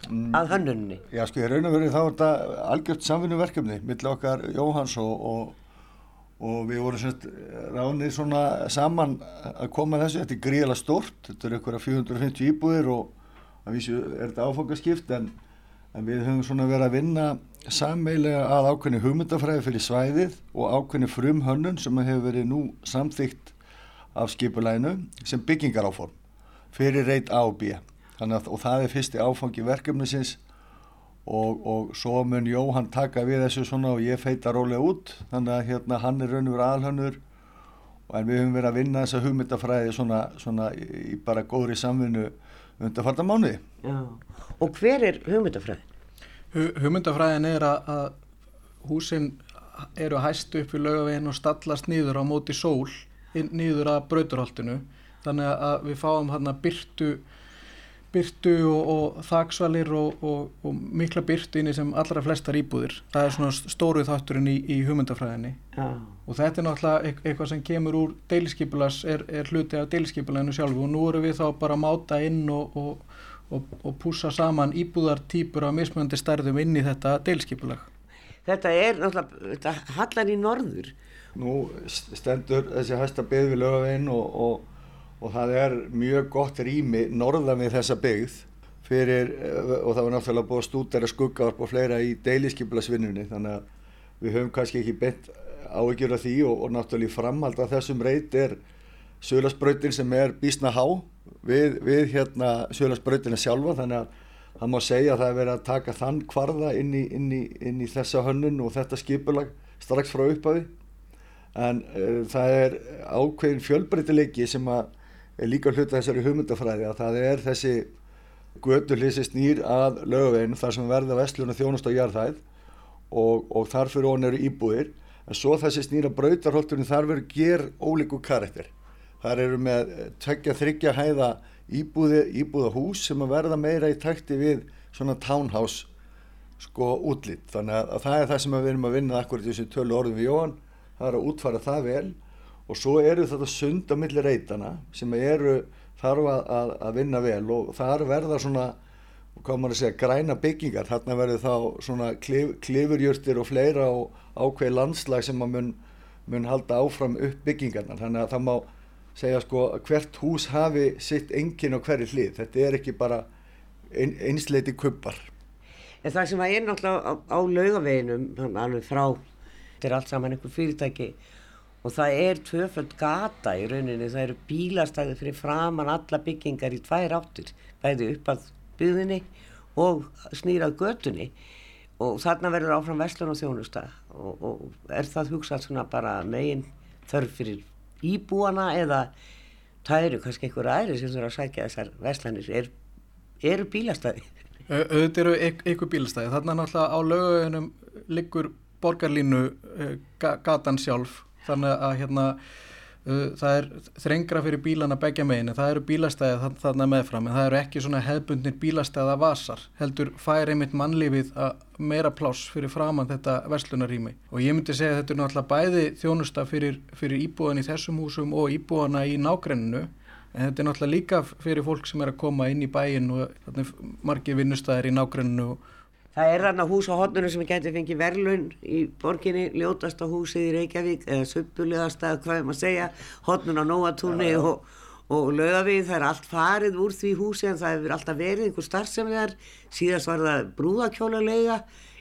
að hönnunni Já, sko, ég raun og verið þá er þetta algjört samvinnuverkefni millir okkar Jóhans og, og, og við vorum semst ránið svona saman að koma að þessu, þetta er gríðala stórt, þetta eru ykkur 450 íbúðir og að vísu er þetta áfangaskipt en, en við höfum svona verið að vinna sammeilega að ákveðni hugmyndafræði fyrir svæðið og ákveðni frumhönnun sem hefur verið nú samþygt af skipulænu sem byggingaráform fyrir reit A og B. Þannig að og það er fyrsti áfangi verkefnisins og, og svo mun Jóhann taka við þessu svona og ég feita rólega út þannig að hérna hann er raun og verið aðalhönnur en við höfum verið að vinna þessa hugmyndafræði svona, svona í bara góðri samvinnu undarfarta mánuði. Já. og hver er hugmyndafræðin? Hu- Hugmyndafræðin er að, að húsin eru hæst upp við laugaveginn og stallast nýður á móti sól inn, nýður að brauturholtinu þannig að við fáum hérna byrtu byrtu og, og þaksvalir og, og, og mikla byrtu inn í sem allra flestar íbúðir það er svona stóru þátturinn í, í hugmyndafræðinni Já, og þetta er náttúrulega eit- eitthvað sem kemur úr deiliskipulas er, er hluti af deiliskipulaginu sjálfu og nú erum við þá bara að máta inn og, og, og, og púsa saman íbúðartýpur á mismöndi stærðum inn í þetta deilskipulag. Þetta er náttúrulega, þetta hallar í norður. Nú stendur þessi hæsta byggð við lögavinn og, og, það er mjög gott rými norðan við þessa byggð fyrir, og það var náttúrulega búið að stúdera skuggavarp og fleira í deiliskypulasvinnunni þannig að við höfum kannski ekki beint áhyggjur af því og, og náttúrulega framhald af þessum reyt er sögulasbrautin sem er bísna há við, við hérna sögulasbrautina sjálfa þannig að það má segja að það er verið að taka þann kvarða inn í, inn í, inn í þessa hönnun og þetta skipulag strax frá upphafi. En uh, það er ákveðin fjölbreytilegi sem að er líka hluta þessari hugmyndafræði að það er þessi gödulísi snýr að lögaveginn þar sem verða vestlun og þjónust á jarðhæð og, og þar fyrir hún eru íbúðir. En svo þessi snýra brautarholtunum þar verður ger ólíku karakter. Þar eru með tveggja þryggja hæða íbúði, íbúðahús sem að verða meira í takti við svona townhouse sko útlýtt þannig að það er það sem við erum að vinna akkurat í þessu tölu orðum við Jóhann. Það er að útfara það vel og svo eru þetta sund á milli reytana sem eru þarf að, að, vinna vel og þar verða svona hvað maður að segja, græna byggingar. Þarna verður þá svona klif, klifurjörtir og fleira og ákveð landslag sem að mun, mun halda áfram upp byggingarna þannig að það má segja sko hvert hús hafi sitt engin og hverju hlið. Þetta er ekki bara ein, einsleiti kuppar En það sem að er náttúrulega á, á laugaveginum alveg frá, þetta er allt saman einhver fyrirtæki og það er tvöföld gata í rauninni, það eru bílastæði fyrir framann alla byggingar í tvær áttur, bæði upp að byggðinni og snýrað götunni. Og þarna verður áfram vestlun og þjónusta og, og er það hugsað svona bara megin þörf fyrir íbúana eða það eru kannski einhverju aðri sem þurfa að sækja þessar vestlanir, er, eru bílastæði? Auðvitað eru ykkur bílastæði, þarna náttúrulega á löguðunum liggur borgarlínu gatan sjálf, þannig að hérna það er þrengra fyrir bílana begja megin það eru bílastæði þarna meðfram en það eru ekki svona hefbundnir bílastæða vasar heldur fær einmitt mannlífið að meira pláss fyrir framann þetta verslunarími og ég myndi segja að þetta er náttúrulega bæði þjónusta fyrir, fyrir íbúðan í þessum húsum og íbúðana í nágrenninu en þetta er náttúrulega líka fyrir fólk sem er að koma inn í bæin og margir vinnustæðir í nágrenninu og Það er þarna hús á hotnunum sem getur fengið verðlun í borginni, ljótasta húsið í Reykjavík eða söpbulegasta, hvað er maður að segja, hotnun á Nóatúni ja, ja. og, og lögavið. Það er allt farið úr því húsi en það hefur alltaf verið einhver starfsemlegar. Síðast var það brúðakjólarlega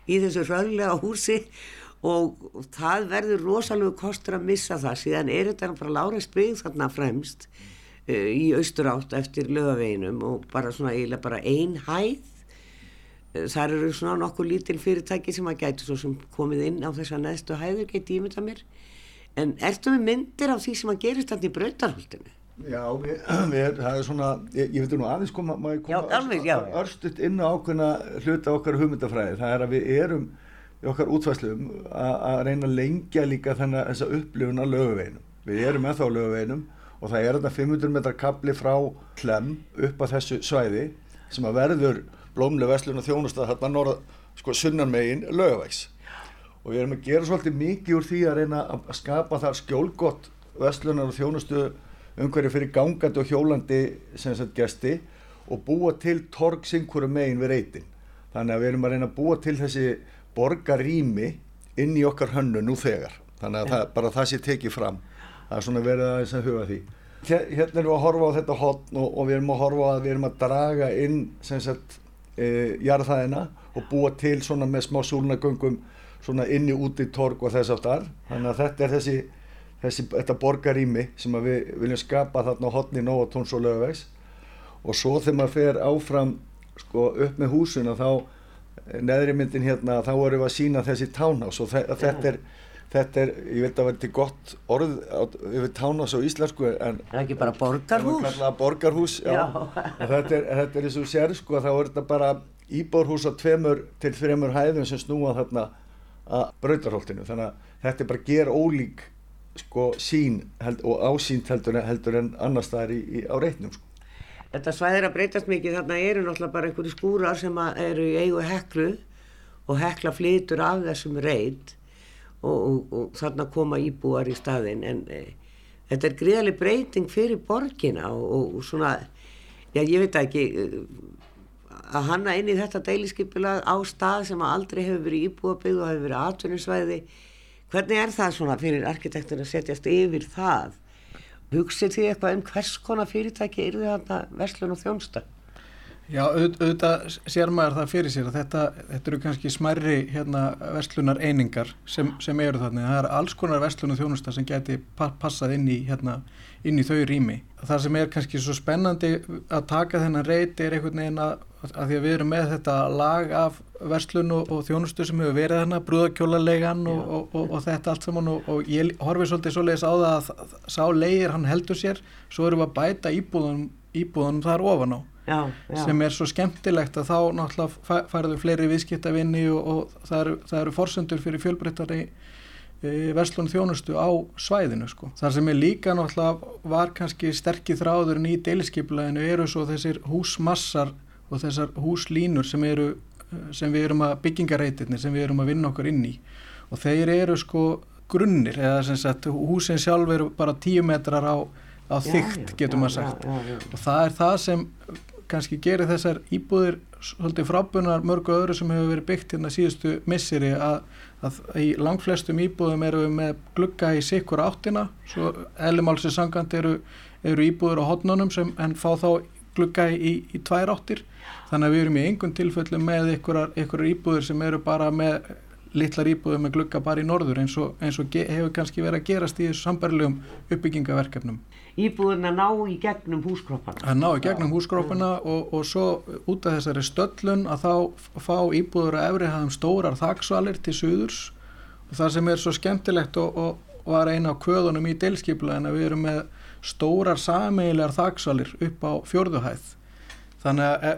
í þessu röðlega húsi og það verður rosalega kostur að missa það. Síðan er þetta bara lárið spið þarna fremst uh, í austur átt eftir lögaveginum og bara svona eiginlega bara ein hæð þar eru svona nokkuð lítil fyrirtæki sem að gætu svo sem komið inn á þessa neðstu hæður, geti ímynda mér. En ertu með myndir af því sem að gerist alltaf í brautarhaldinu? Já, við, við, það er svona ég, ég veit nú aðeins koma, maður koma örstuðt inn á ákveðna hluta okkar hugmyndafræði, það er að við erum í okkar útfæsluum að reyna að lengja líka þennan þessa upplifun á löguveinum, við erum eða á löguveinum og það er þetta 500 metrar kabli frá klem upp á þessu svæði sem að verður blómlega verslun og þjónustað hérna norða, sko, sunnan megin lögavægs og við erum að gera svolítið mikið úr því að reyna að skapa þar skjólgott verslunar og þjónustu umhverju fyrir gangandi og hjólandi sem sagt gesti og búa til torg syngur megin við reytin þannig að við erum að reyna að búa til þessi borgarými inn í okkar hönnu nú þegar. Þannig að það, bara það sé tekið fram. Það er svona verið aðeins að huga því. Hérna erum við að horfa á þetta hotn og, og við erum að horfa að við erum að draga inn sem sagt e, jarðhæðina og búa til svona með smá súlunagöngum svona inni úti torg og þess aftar þannig að þetta er þessi, þessi þetta borgarými sem við viljum skapa þarna á hotni Nóatóns og Löfvegs og svo þegar maður fer áfram sko upp með húsuna þá neðri myndin hérna þá erum við að sína þessi townhouse og þetta er þetta er, ég veit að það verður til gott orð yfir tánas á íslensku en það er ekki bara borgarhús? Borgarhús, já, já. þetta er, er eins og sér sko að það verður bara íbórhús á tveimur til þreimur hæðum sem snúa þarna að brautarholtinu. Þannig að þetta er bara ger ólík sko sín held, og ásýnt heldur, heldur en annar staðar í, í, á reitnum sko. Þetta svæðir að breytast mikið. Þarna eru náttúrulega bara einhverju skúrar sem eru í eigu heklu og hekla flytur af þessum reit og, og, og þarna koma íbúar í staðin en e, þetta er greiðaleg breyting fyrir borgina og, og svona, já ég veit ekki, að hanna inn í þetta deiliskypilag á stað sem aldrei hefur verið íbúabið og hefur verið atvinninsvæði hvernig er það svona fyrir arkitektur að setjast yfir það? Hugsið því eitthvað um hvers konar fyrirtæki eru þetta verslun og þjónsta Já, auðvitað sér maður það fyrir sér að þetta, þetta eru kannski smærri hérna, verslunar einingar sem, sem eru þannig. Það er alls konar verslun og þjónusta sem geti passað inn í, hérna, inn í þau rými. Það sem er kannski svo spennandi að taka þennan reyti er einhvern veginn að, að því að við erum með þetta lag af verslun og, og þjónustu sem hefur verið þarna, brúðakjólarlegan og, og, og þetta allt saman og ég horfið svolítið svoleiðis á það að sá leigir hann heldur sér, svo erum við að bæta íbúðunum, íbúðunum þar ofan á já, já. sem er svo skemmtilegt að þá náttúrulega færðu fleiri viðskiptavinni og, og það eru, eru forsendur fyrir fjölbreyttari e, verslun þjónustu á svæðinu sko. þar sem er líka náttúrulega var kannski sterkið þráðurinn í deiliskeipleginu eru svo þessir húsmassar og þessar húslínur sem eru sem við erum að byggingareitirni sem við erum að vinna okkur inn í og þeir eru sko grunnir eða sem sagt húsin sjálf eru bara tíu metrar á, á þygt getur maður sagt. og það er það sem kannski gerir þessar íbúðir svolítið frábunar mörgu öðru sem hefur verið byggt hérna síðustu missiri að, að í langflestum íbúðum eru við með glugga í sikkur áttina. Svo elimálsið sangant eru, eru íbúður á hodnunum sem en fá þá glugga í, í tvær áttir. Þannig að við erum í einhvern tilfellu með einhverjar íbúður sem eru bara með litlar íbúður með glugga bara í norður eins og, eins og hefur kannski verið að gerast í þessu sambarlegum uppbyggingaverkefnum íbúðin að ná í gegnum húskrópana að ná í gegnum húskrópana og, og svo út af þessari stöllun að þá fá íbúður að efri hafum stórar þaksvalir til suðurs. Og það sem er svo skemmtilegt og, og var eina á kvöðunum í delskipla en að við erum með stórar sameigilegar þaksvalir upp á fjörðuhæð þannig að e,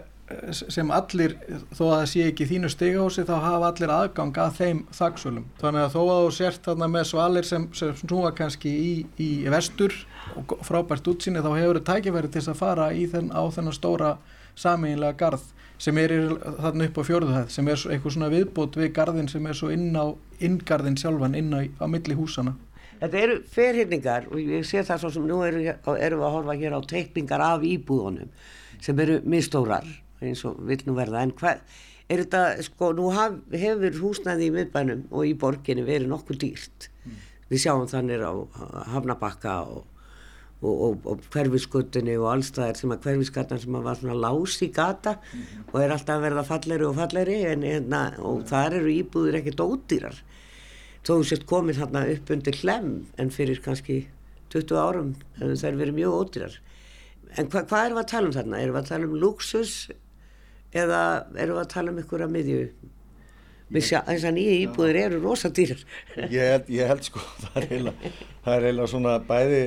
sem allir, þó að það sé ekki þínu stigahósi, þá hafa allir aðgang að þeim þaksvölum. Þannig að þó að þú sért þarna með svalir sem, sem snúa kannski í, í vestur og frábært útsinni, þá hefur þau tækifæri til að fara þenn, á þennan stóra sameinlega garð sem er þarna upp á fjörðuhæð, sem er eitthvað svona viðbót við garðin sem er svo inn á inngarðin sjálfan, inn á, á milli húsana. Þetta eru ferhyrningar og ég sé það svo sem nú eru, eru við að horfa hér á teikningar af íbúðunum sem eru mistórar eins og vil nú verða en hvað er þetta sko nú haf, hefur húsnæði í miðbænum og í borginni verið nokkuð dýrt mm. við sjáum þannig á Hafnabakka og, og, og, og hverfisgötunni og allstaðar sem að hverfisgatan sem að var svona lás í gata mm. og er alltaf að verða falleri og falleri en, en, og þar eru íbúður ekkert ódýrar þó sést komið þarna upp undir hlem en fyrir kannski 20 árum þær verið mjög ódýrar en hva, hvað erum við að tala um þarna? erum við að tala um luxus eða erum við að tala um ykkur að miðju? Þess að nýja íbúðir eru rosadýrar. Ég held, ég held sko það er eiginlega, það er eiginlega svona bæði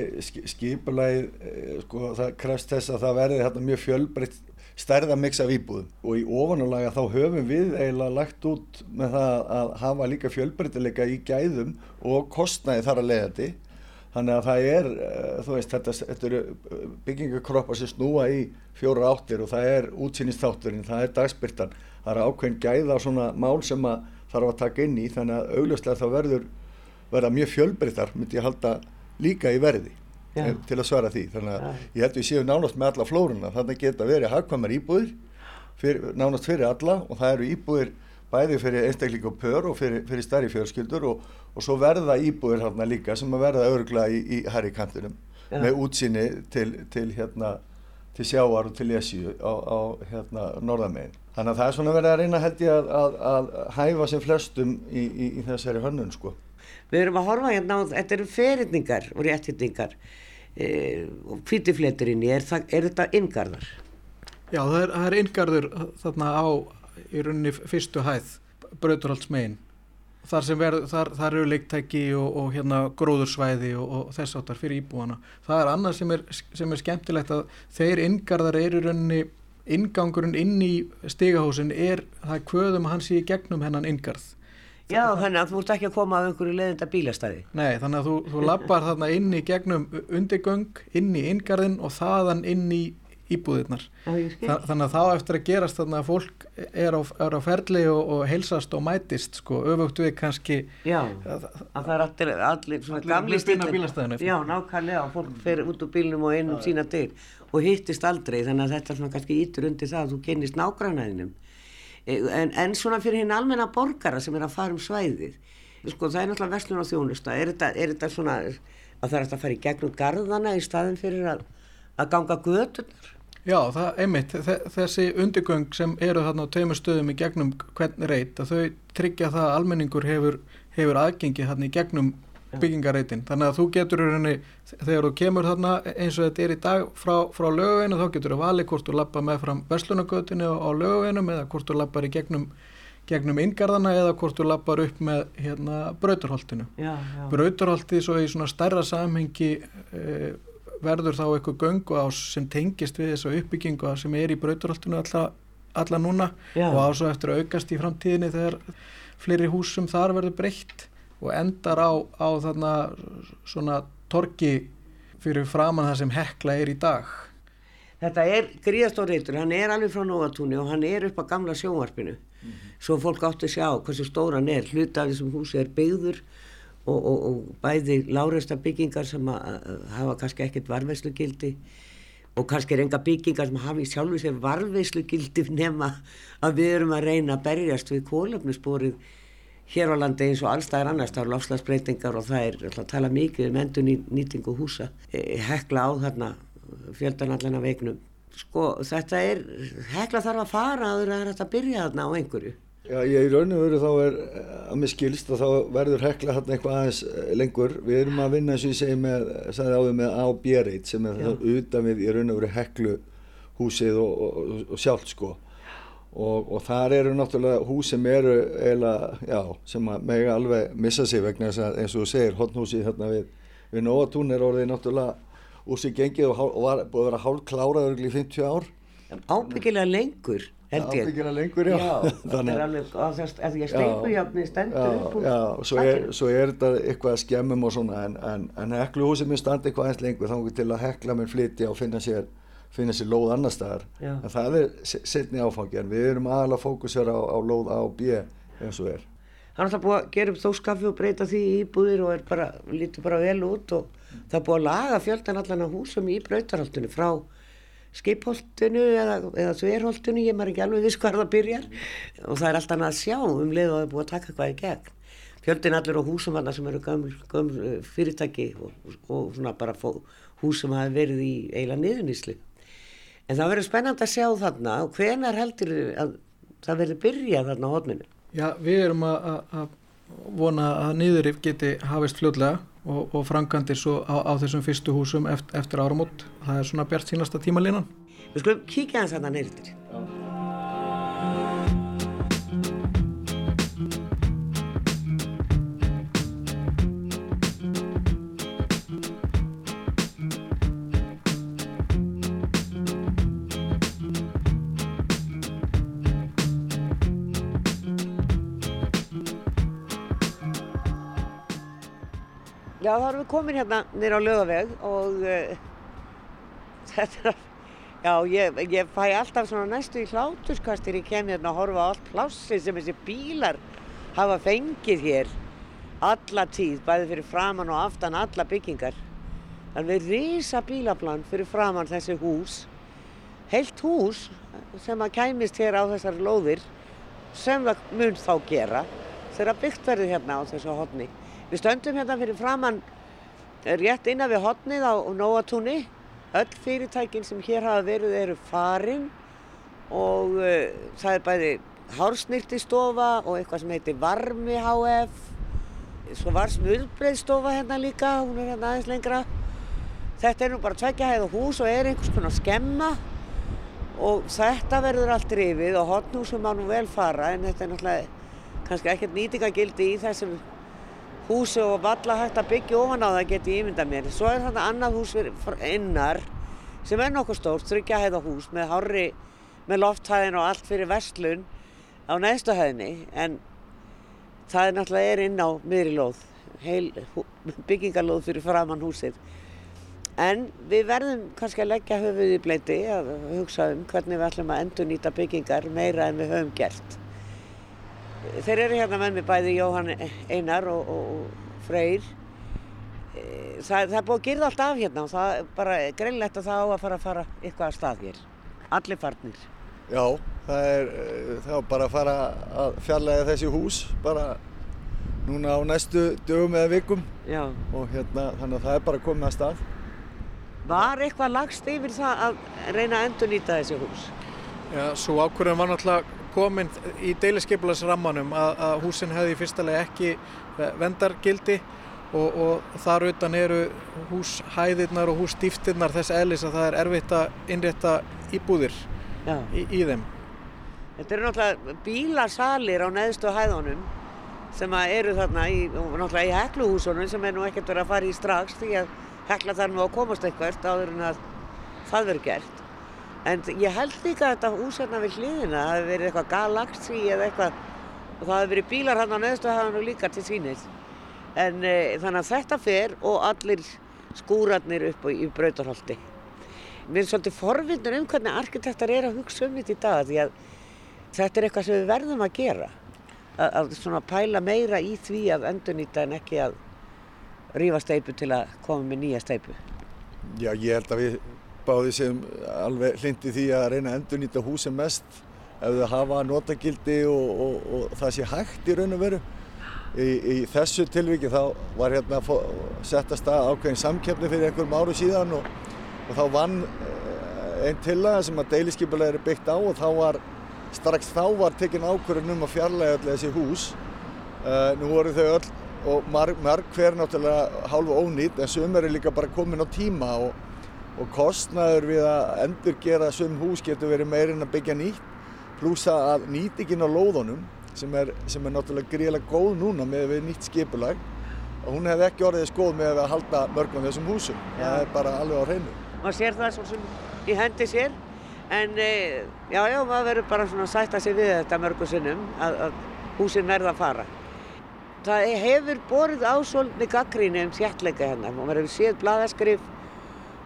skipulæð eh, sko það krefst þess að það verði hérna mjög fjölbreytt stærða mix af íbúðum. Og í ofanulega þá höfum við eiginlega lagt út með það að hafa líka fjölbreytileika í gæðum og kostnæði þar að leiða þetta Þannig að það er, eh, þú veist, þetta, þetta eru eh, byggingakroppar sem snúa í fjóra áttir og það er útsýnistátturinn, það er dagspyrtan, það er ákveðin gæða á svona mál sem að þarf að taka inn í þannig að augljóslega það verður verða mjög fjölbreyttar, myndi ég halda líka í verði ja. Eh, til að svara því. Þannig að ja. ég held að við séum nánast með alla flórunna, þannig að geta verið hagkvæmar íbúðir, fyrir, nánast fyrir alla og það eru íbúðir bæði fyrir einstakling og pör og fyrir, fyrir stærri fjölskyldur og, og svo verða íbúðir hérna líka sem að verða örgla í, í herri kantinum ja. með útsinni til, til, hérna, til sjáar og til lesju á, á hérna, norðamegin. Þannig að það er svona verið að reyna held ég að, að, að hæfa sem flestum í, í, í þessari hönnun sko. Við erum að horfa hérna á, þetta eru ferindningar og réttindningar e, og hvítifleturinn, er, er þetta yngarðar? Já, það er, er yngarður þarna á í rauninni fyrstu hæð brauturhaldsmegin þar sem verð, þar, þar eru leiktæki og, og hérna gróðursvæði og, og þess áttar fyrir íbúana. Það er annað sem er, sem er skemmtilegt að þeir yngarðar eru í rauninni ingangurinn inn í stigahósin er það kvöðum sé í gegnum hennan yngarð. Já, þannig að þú ert ekki að koma af einhverju leðinda bílastæði. Nei, þannig að þú, þú lappar þarna inn í gegnum undirgöng, inn í yngarðin og þaðan inn í, íbúðirnar. Þa, þannig að þá eftir að gerast þannig að fólk er á, er á ferli og, og heilsast og mætist sko, öfugt við kannski Já, að, að það er allir, allir svona gamli stílar. bílastæðinu. Já, nákvæmlega, fólk fer út úr bílnum og inn um sína dyr og hittist aldrei, þannig að þetta svona kannski ítur undir það að þú kynnist nágrannaðinum. En, en svona fyrir hinn almenna borgara sem er að fara um svæðið, sko það er náttúrulega verslun og þjónusta, er þetta, er þetta svona að það er að fara í gegnum garðana í staðin fyrir að, að ganga götunar? Já, það einmitt, þe- þessi undirgöng sem eru þarna á tveimur stöðum í gegnum hvern reit, að þau tryggja það að almenningur hefur, hefur aðgengi þarna í gegnum byggingareitin. Þannig að þú getur rauninni, þegar þú kemur þarna eins og þetta er í dag frá, frá lögaveginu, þá getur þú valið hvort þú lappa með fram verslunagötinu á, lögaveginum eða hvort þú lappar í gegnum, gegnum inngarðana eða hvort þú lappar upp með hérna brauturholtinu. Brauturholtið svo í svona stærra samhengi e, verður þá eitthvað göngu ás sem tengist við þessa uppbyggingu sem er í brauturholtinu alla, alla núna Já. og á svo eftir að aukast í framtíðinni þegar fleiri húsum þar verður breytt og endar á, á þarna svona torki fyrir framann það sem hekla er í dag. Þetta er gríðastór reytur, hann er alveg frá Nóatúni og hann er upp á gamla sjónvarpinu. Svo fólk átti að sjá hversu stór hann er. Hluta af þessum húsi er byggður og, og, og bæði láreista byggingar sem að, að hafa kannski ekkert varveslugildi og kannski er enga byggingar sem hafi sjálfur sér varveslugildi nema að við erum að reyna að berjast við kólefnisborið hér á landi eins og allstæðar annars það eru lofslagsbreytingar og það er alltaf að tala mikið um endur nýtingu húsa e, hekla á þarna fjöldan allan af vegnum sko þetta er hekla þarf að fara að þetta byrja þarna á einhverju Já, ég í raun og veru þá er að mér skilst að þá verður hekla þarna eitthvað aðeins eh, lengur. Við erum að vinna eins og ég segi með, sagði áður með A og B reit sem er þá utan við í raun og veru heklu húsið og, og, og sjálft sko. Og, og þar eru náttúrulega hús sem eru eiginlega, já, sem að mega alveg missa sig vegna þess að eins og þú segir, hotnhúsið þarna við, við Nóatún er orðið náttúrulega úr sig gengið og, hál- og var búið að vera hálf kláraður í 50 ár. ábyggilega lengur held ég. lengur, já. þetta Þannig- er alveg á að því að steikujafni stendur upp Já, úr já, svo er, svo er þetta eitthvað að skemmum og svona en, en, en hekluhúsið minn standi eitthvað aðeins lengur þá til að hekla minn flytja og finna sér, finna sér lóð annar staðar. Já. en það er se- seinni áfangi en við erum aðalega að fókusera á, á lóð A og B eins og er. Hann er alltaf búið að gera upp þóskaffi og breyta því í íbúðir og er bara, lítur bara vel út og það er búið að laga fjöldan allan af húsum í brautarholtinu frá skipholtinu eða, eða þverholtinu, ég maður ekki alveg viss hvar það byrjar. Og það er alltaf annað að sjá um leið og það er búið að taka eitthvað í gegn. Fjöldin allir á húsum þarna sem eru gömul, gömul eh, fyrirtæki og, og svona bara fó, hús sem hafi verið í eiginlega niðuníslu en það verður spennand að sjá þarna og hvenar heldur að það verður byrjað þarna á hodninu Já, við erum að, að, að vona að niðurif geti hafist fljótlega og, og frangandir svo á, á þessum fyrstu húsum eftir, eftir áramót. Það er svona bjart sínasta tímalínan. Við skulum kíkja hans þarna neyrir. Já, þá erum við komin hérna nýra á lögaveg og uh, þetta er, já, ég, ég fæ alltaf svona næstu í hláturskastir ég kem hérna að horfa á allt plássið sem þessi bílar hafa fengið hér alla tíð, bæði fyrir framann og aftan alla byggingar. Alveg risa bílaplan fyrir framann þessi hús, heilt hús sem að kæmist hér á þessar lóðir sem það mun þá gera þegar byggt verður hérna á þessu hodni. Við stöndum hérna fyrir framann eh, rétt innan við hodnið á Nóatúni. Öll fyrirtækin sem hér hafa verið eru farin og uh, það er bæði hársnýrtistofa og eitthvað sem heitir Varmi HF. Svo var smulbreiðstofa hérna líka, hún er hérna aðeins lengra. Þetta er nú bara tveggja hæða hús og er einhvers konar skemma og þetta verður allt rifið og hotnhúsum má nú vel fara en þetta er náttúrulega kannski ekkert nýtingagildi í þessum húsi og valla hægt að byggja ofan á það geti ímynda mér. Svo er þetta annað hús innar sem er nokkuð stórt, þryggja hæða hús með hárri, með lofthæðin og allt fyrir vestlun á neðstu hæðinni en það er náttúrulega er inn á miðri lóð, heil byggingarlóð fyrir framann húsið. En við verðum kannski að leggja höfuð í bleiti að hugsa um hvernig við ætlum að endur nýta byggingar meira en við höfum gert. Þeir eru hérna með mig bæði Jóhann Einar og, og, og Freyr. Það, það er búið að gyrða allt af hérna og það er bara greinlegt að það á að fara að fara eitthvað að stað hér. Allir farnir. Já, það er, það er bara að fara að fjarlæga þessi hús bara núna á næstu dögum eða vikum Já. og hérna þannig að það er bara komið að stað. Var eitthvað lagst yfir það að reyna að endur nýta þessi hús? Já, svo ákvörðum var náttúrulega komin í deiliskeipularsrammanum að, að húsin hefði í fyrsta legi ekki vendargildi og, og þar utan eru húshæðirnar og húsdýftirnar þess eðlis að það er erfitt að innrétta íbúðir í, í þeim. Þetta eru náttúrulega bílasalir á neðstu hæðunum sem eru þarna í, náttúrulega í hekluhúsunum sem er nú ekkert verið að fara í strax því að hekla þar nú að komast eitthvað áður en að það verður gert. En ég held líka að þetta hús hérna við hliðina hafi verið eitthvað galaxi eða eitthvað og það hafi verið bílar hann á neðstu hæðunum líka til sínið. En e, þannig að þetta fer og allir skúrarnir upp í brautarholti. Við erum svolítið forvindur um hvernig arkitektar er að hugsa um þetta í dag því að þetta er eitthvað sem við verðum að gera. Að, að svona pæla meira í því að endurnýta en ekki að rífa steipu til að koma með nýja steipu. Já, ég held að við báði sem alveg hlindi því að reyna að endurnýta húsi mest ef þau hafa notagildi og, og, og það sé hægt í raun og veru. Í, í þessu tilviki þá var hérna sett að ákveðin samkjöfni fyrir einhverjum áru síðan og, og þá vann einn tillaga sem að deiliskypulega er byggt á og þá var strax þá var tekinn ákvörðun um að fjarlæga öll þessi hús. Uh, nú voru þau öll og marg, marg hver náttúrulega hálfu ónýtt en sumur er líka bara komin á tíma og, og kostnaður við að endurgera sum hús getur verið meirinn að byggja nýtt plussa að nýtingin á lóðunum sem er, sem er náttúrulega gríðilega góð núna með við nýtt skipulag og hún hefði ekki orðið skoð með að halda mörgum þessum húsum. Já. Það er bara alveg á hreinu. Man sér það svo sem í hendi sér en e, já, já, maður verður bara svona að sætta sig við þetta mörgum sinnum að, að húsin verða að fara. Það hefur borðið ásólni gaggríni um þjættleika hérna. Man verður séð bladaskrif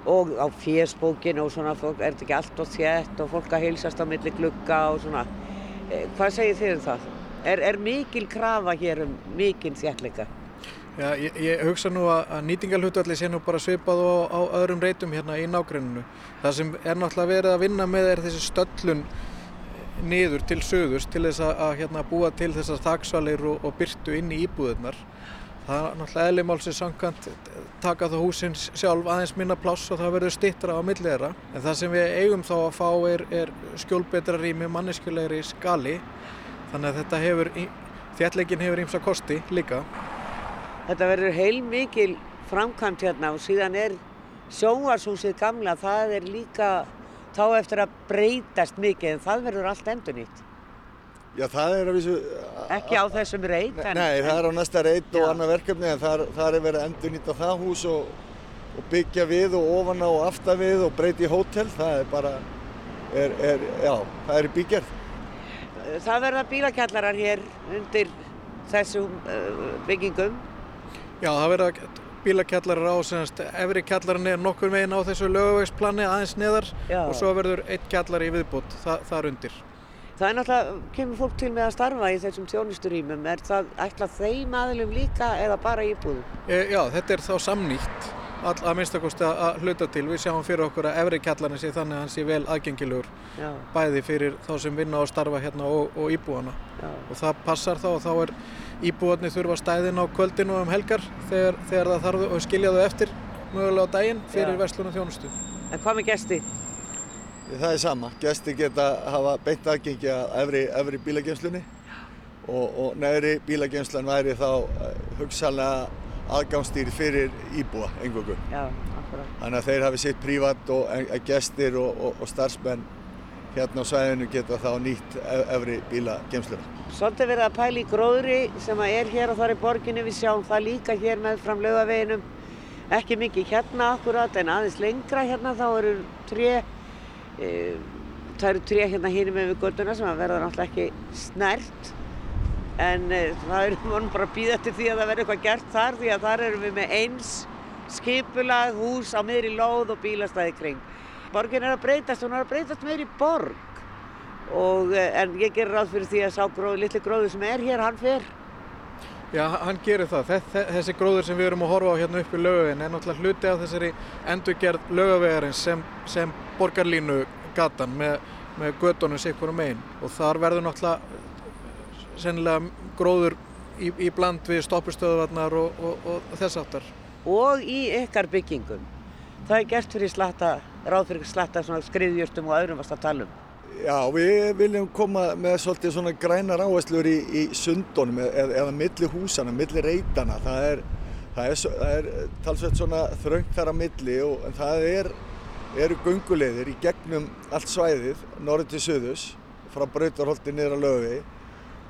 og á fésbókinu og svona fólk er þetta ekki allt og þjætt og fólk að heilsast á milli glugga og svona. E, hvað segir þið um það? Er, er mikil krafa hér um mikil þjættleika? Já, ég, ég hugsa nú að, að nýtingalhutalli sé nú bara svipað á, á öðrum reytum hérna í nágrenninu. Það sem er náttúrulega verið að vinna með er þessi stöllun niður til söðurs til þess að, að hérna, búa til þessar þaksvalir og, og byrtu inn í íbúðunar. Það er náttúrulega eðlimálsins sangkant taka þá húsins sjálf aðeins minna pláss og það verður stittra á millið þeirra. En það sem við eigum þá að fá er, er skjólbetra rými manneskulegri skali þannig að þetta hefur, þjallegin hefur ímsa kosti líka. Þetta verður heil mikil framkvæmt hérna og síðan er sjónvarshúsið gamla, það er líka þá eftir að breytast mikið en það verður allt endur nýtt. Já, það er að vísu... Ekki á þessum reyt? En, nei, það er á næsta reyt og annað verkefni en það er, er verið að endur nýtta það hús og, og byggja við og ofan á og aftan við og breyti í hótel. Það er bara, er, er, já, það er í byggjarð. Það verða bílakjallarar hér undir þessum uh, byggingum. Já, það verða bílakjallarar á, semast, efri kjallarinn er nokkur veginn á þessu lögavegsplanni aðeins neðar Já. og svo verður eitt kjallar í viðbútt þa þar undir. Það er náttúrulega, kemur fólk til með að starfa í þessum þjónusturímum, er það ætlað þeim aðlum líka eða bara íbúðum? E, já, þetta er þá samnýtt all, að minnstakosti að hluta til. Við sjáum fyrir okkur að efri kjallarinn sé þannig að hann sé vel aðgengilegur já. bæði fyrir þá sem vinna og starfa hérna og, og íbúana. Já. Og það passar þá og þá er íbúarnir þurfa stæðin á kvöldinu um helgar þegar, þegar það þarf að skilja þau eftir mögulega á daginn fyrir verslunum þjónustu. En hvað með gesti? Það er sama. Gesti geta hafa beint aðgengi að efri, efri bílageimslunni og, og neðri bílageimslan væri þá hugsalega aðgámsstýr fyrir íbúa engungu. Já, akkurat. Þannig að þeir hafi sitt prívat og gestir og, og, og starfsmenn hérna á svæðinu geta þá nýtt efri bílageimsluna. Svolítið verið að pæla í gróðri sem er hér og þar í borginni. Við sjáum það líka hér með fram laugaveginum. Ekki mikið hérna akkurat en aðeins lengra hérna þá eru tré E, það eru tré hérna hínum með við göttuna sem verða náttúrulega ekki snert en e, það eru vonum bara að býða til því að það verði eitthvað gert þar því að þar erum við með eins skipulag, hús á miðri lóð og bílastæði kring. Borgin er að breytast, hún er að breytast meiri borg. Og, eh, en ég ger ráð fyrir því að sá gróð, litli gróður sem er hér, hann fer. Já, hann gerir það. Þessi gróður sem við erum að horfa á hérna upp í lögavegin er náttúrulega hluti af þessari endurgerð lögavegarins sem, sem borgarlínu gatan með, með gödunum sikkurum einn og þar verður náttúrulega sennilega gróður í, í bland við stoppustöðuvarnar og, og, og, þess aftar. Og í ykkar byggingum. Það er gert fyrir slatta, ráð fyrir slatta skriðjurtum og öðrum varst að tala um. Já, við viljum koma með svolítið svona grænar áherslur í, í sundunum eða, eða milli húsana, milli reytana. Það er, er, er talsveit svona þröngt þar að milli og það er, eru gungulegðir í gegnum allt svæðið, norður til söðus, frá Brautarholti niður að löfi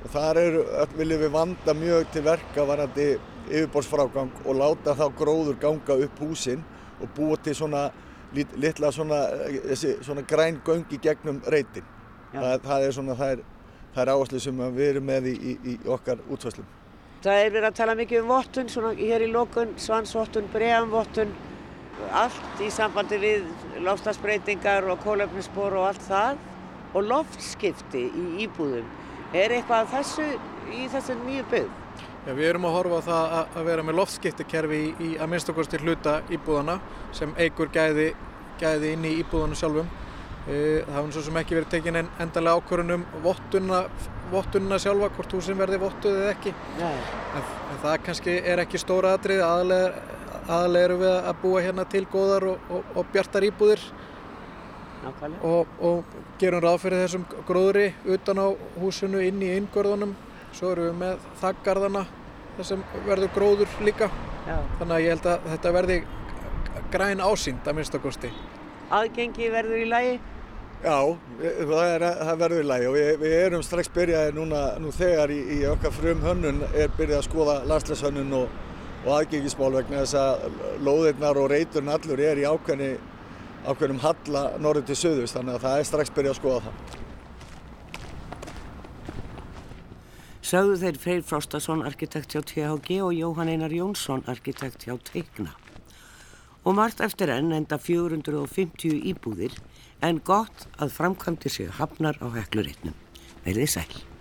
og þar er, viljum við vanda mjög til verka varandi yfirborðsfrágang og láta þá gróður ganga upp húsinn og búa til svona litla svona, þessi, svona græn göngi gegnum reytin. Það, það er er, er áherslu sem við erum með í, í, í okkar útfæslum. Það er verið að tala mikið um vottun, svona hér í lókun, svansvottun, bregamvottun, allt í sambandi við lofstafsbreytingar og kólöfnisspor og allt það og loftskipti í íbúðum. Er eitthvað þessu í þessu nýju byggð? Já, við erum að horfa á það að vera með loftskiptekerfi í, í að minnstakosti hluta íbúðana sem eigur gæði, gæði inn í íbúðana sjálfum. E, það hefur svo sem ekki verið tekin endalega ákvörðun um vottunna, vottunna sjálfa, hvort húsin verði vottuð eða ekki. En, en það kannski er ekki stóra atrið, aðalega, eru við að búa hérna til góðar og, og, og bjartar íbúðir. Og, og gerum ráð fyrir þessum gróðri utan á húsinu inn í inngörðunum svo erum við með þaggarðana þar sem verður gróður líka Já. þannig að ég held að þetta verði græn ásýnd að minnstakosti Aðgengi verður í lagi? Já, það, er, það verður í lagi og við, við erum strax byrjaði núna nú þegar í, í okkar frum hönnun er byrjað að skoða landslæshönnun og, og aðgengismál vegna þess að lóðirnar og reyturinn allur er í ákveðni ákveðnum halla norður til söðust þannig að það er strax byrjað að skoða það sögðu þeir Freyr Frostason, arkitekt hjá THG og Jóhann Einar Jónsson, arkitekt hjá Teigna. Og margt eftir enn enda 450 íbúðir en gott að framkvæmdi sig hafnar á hekluritnum. Verðið sæl.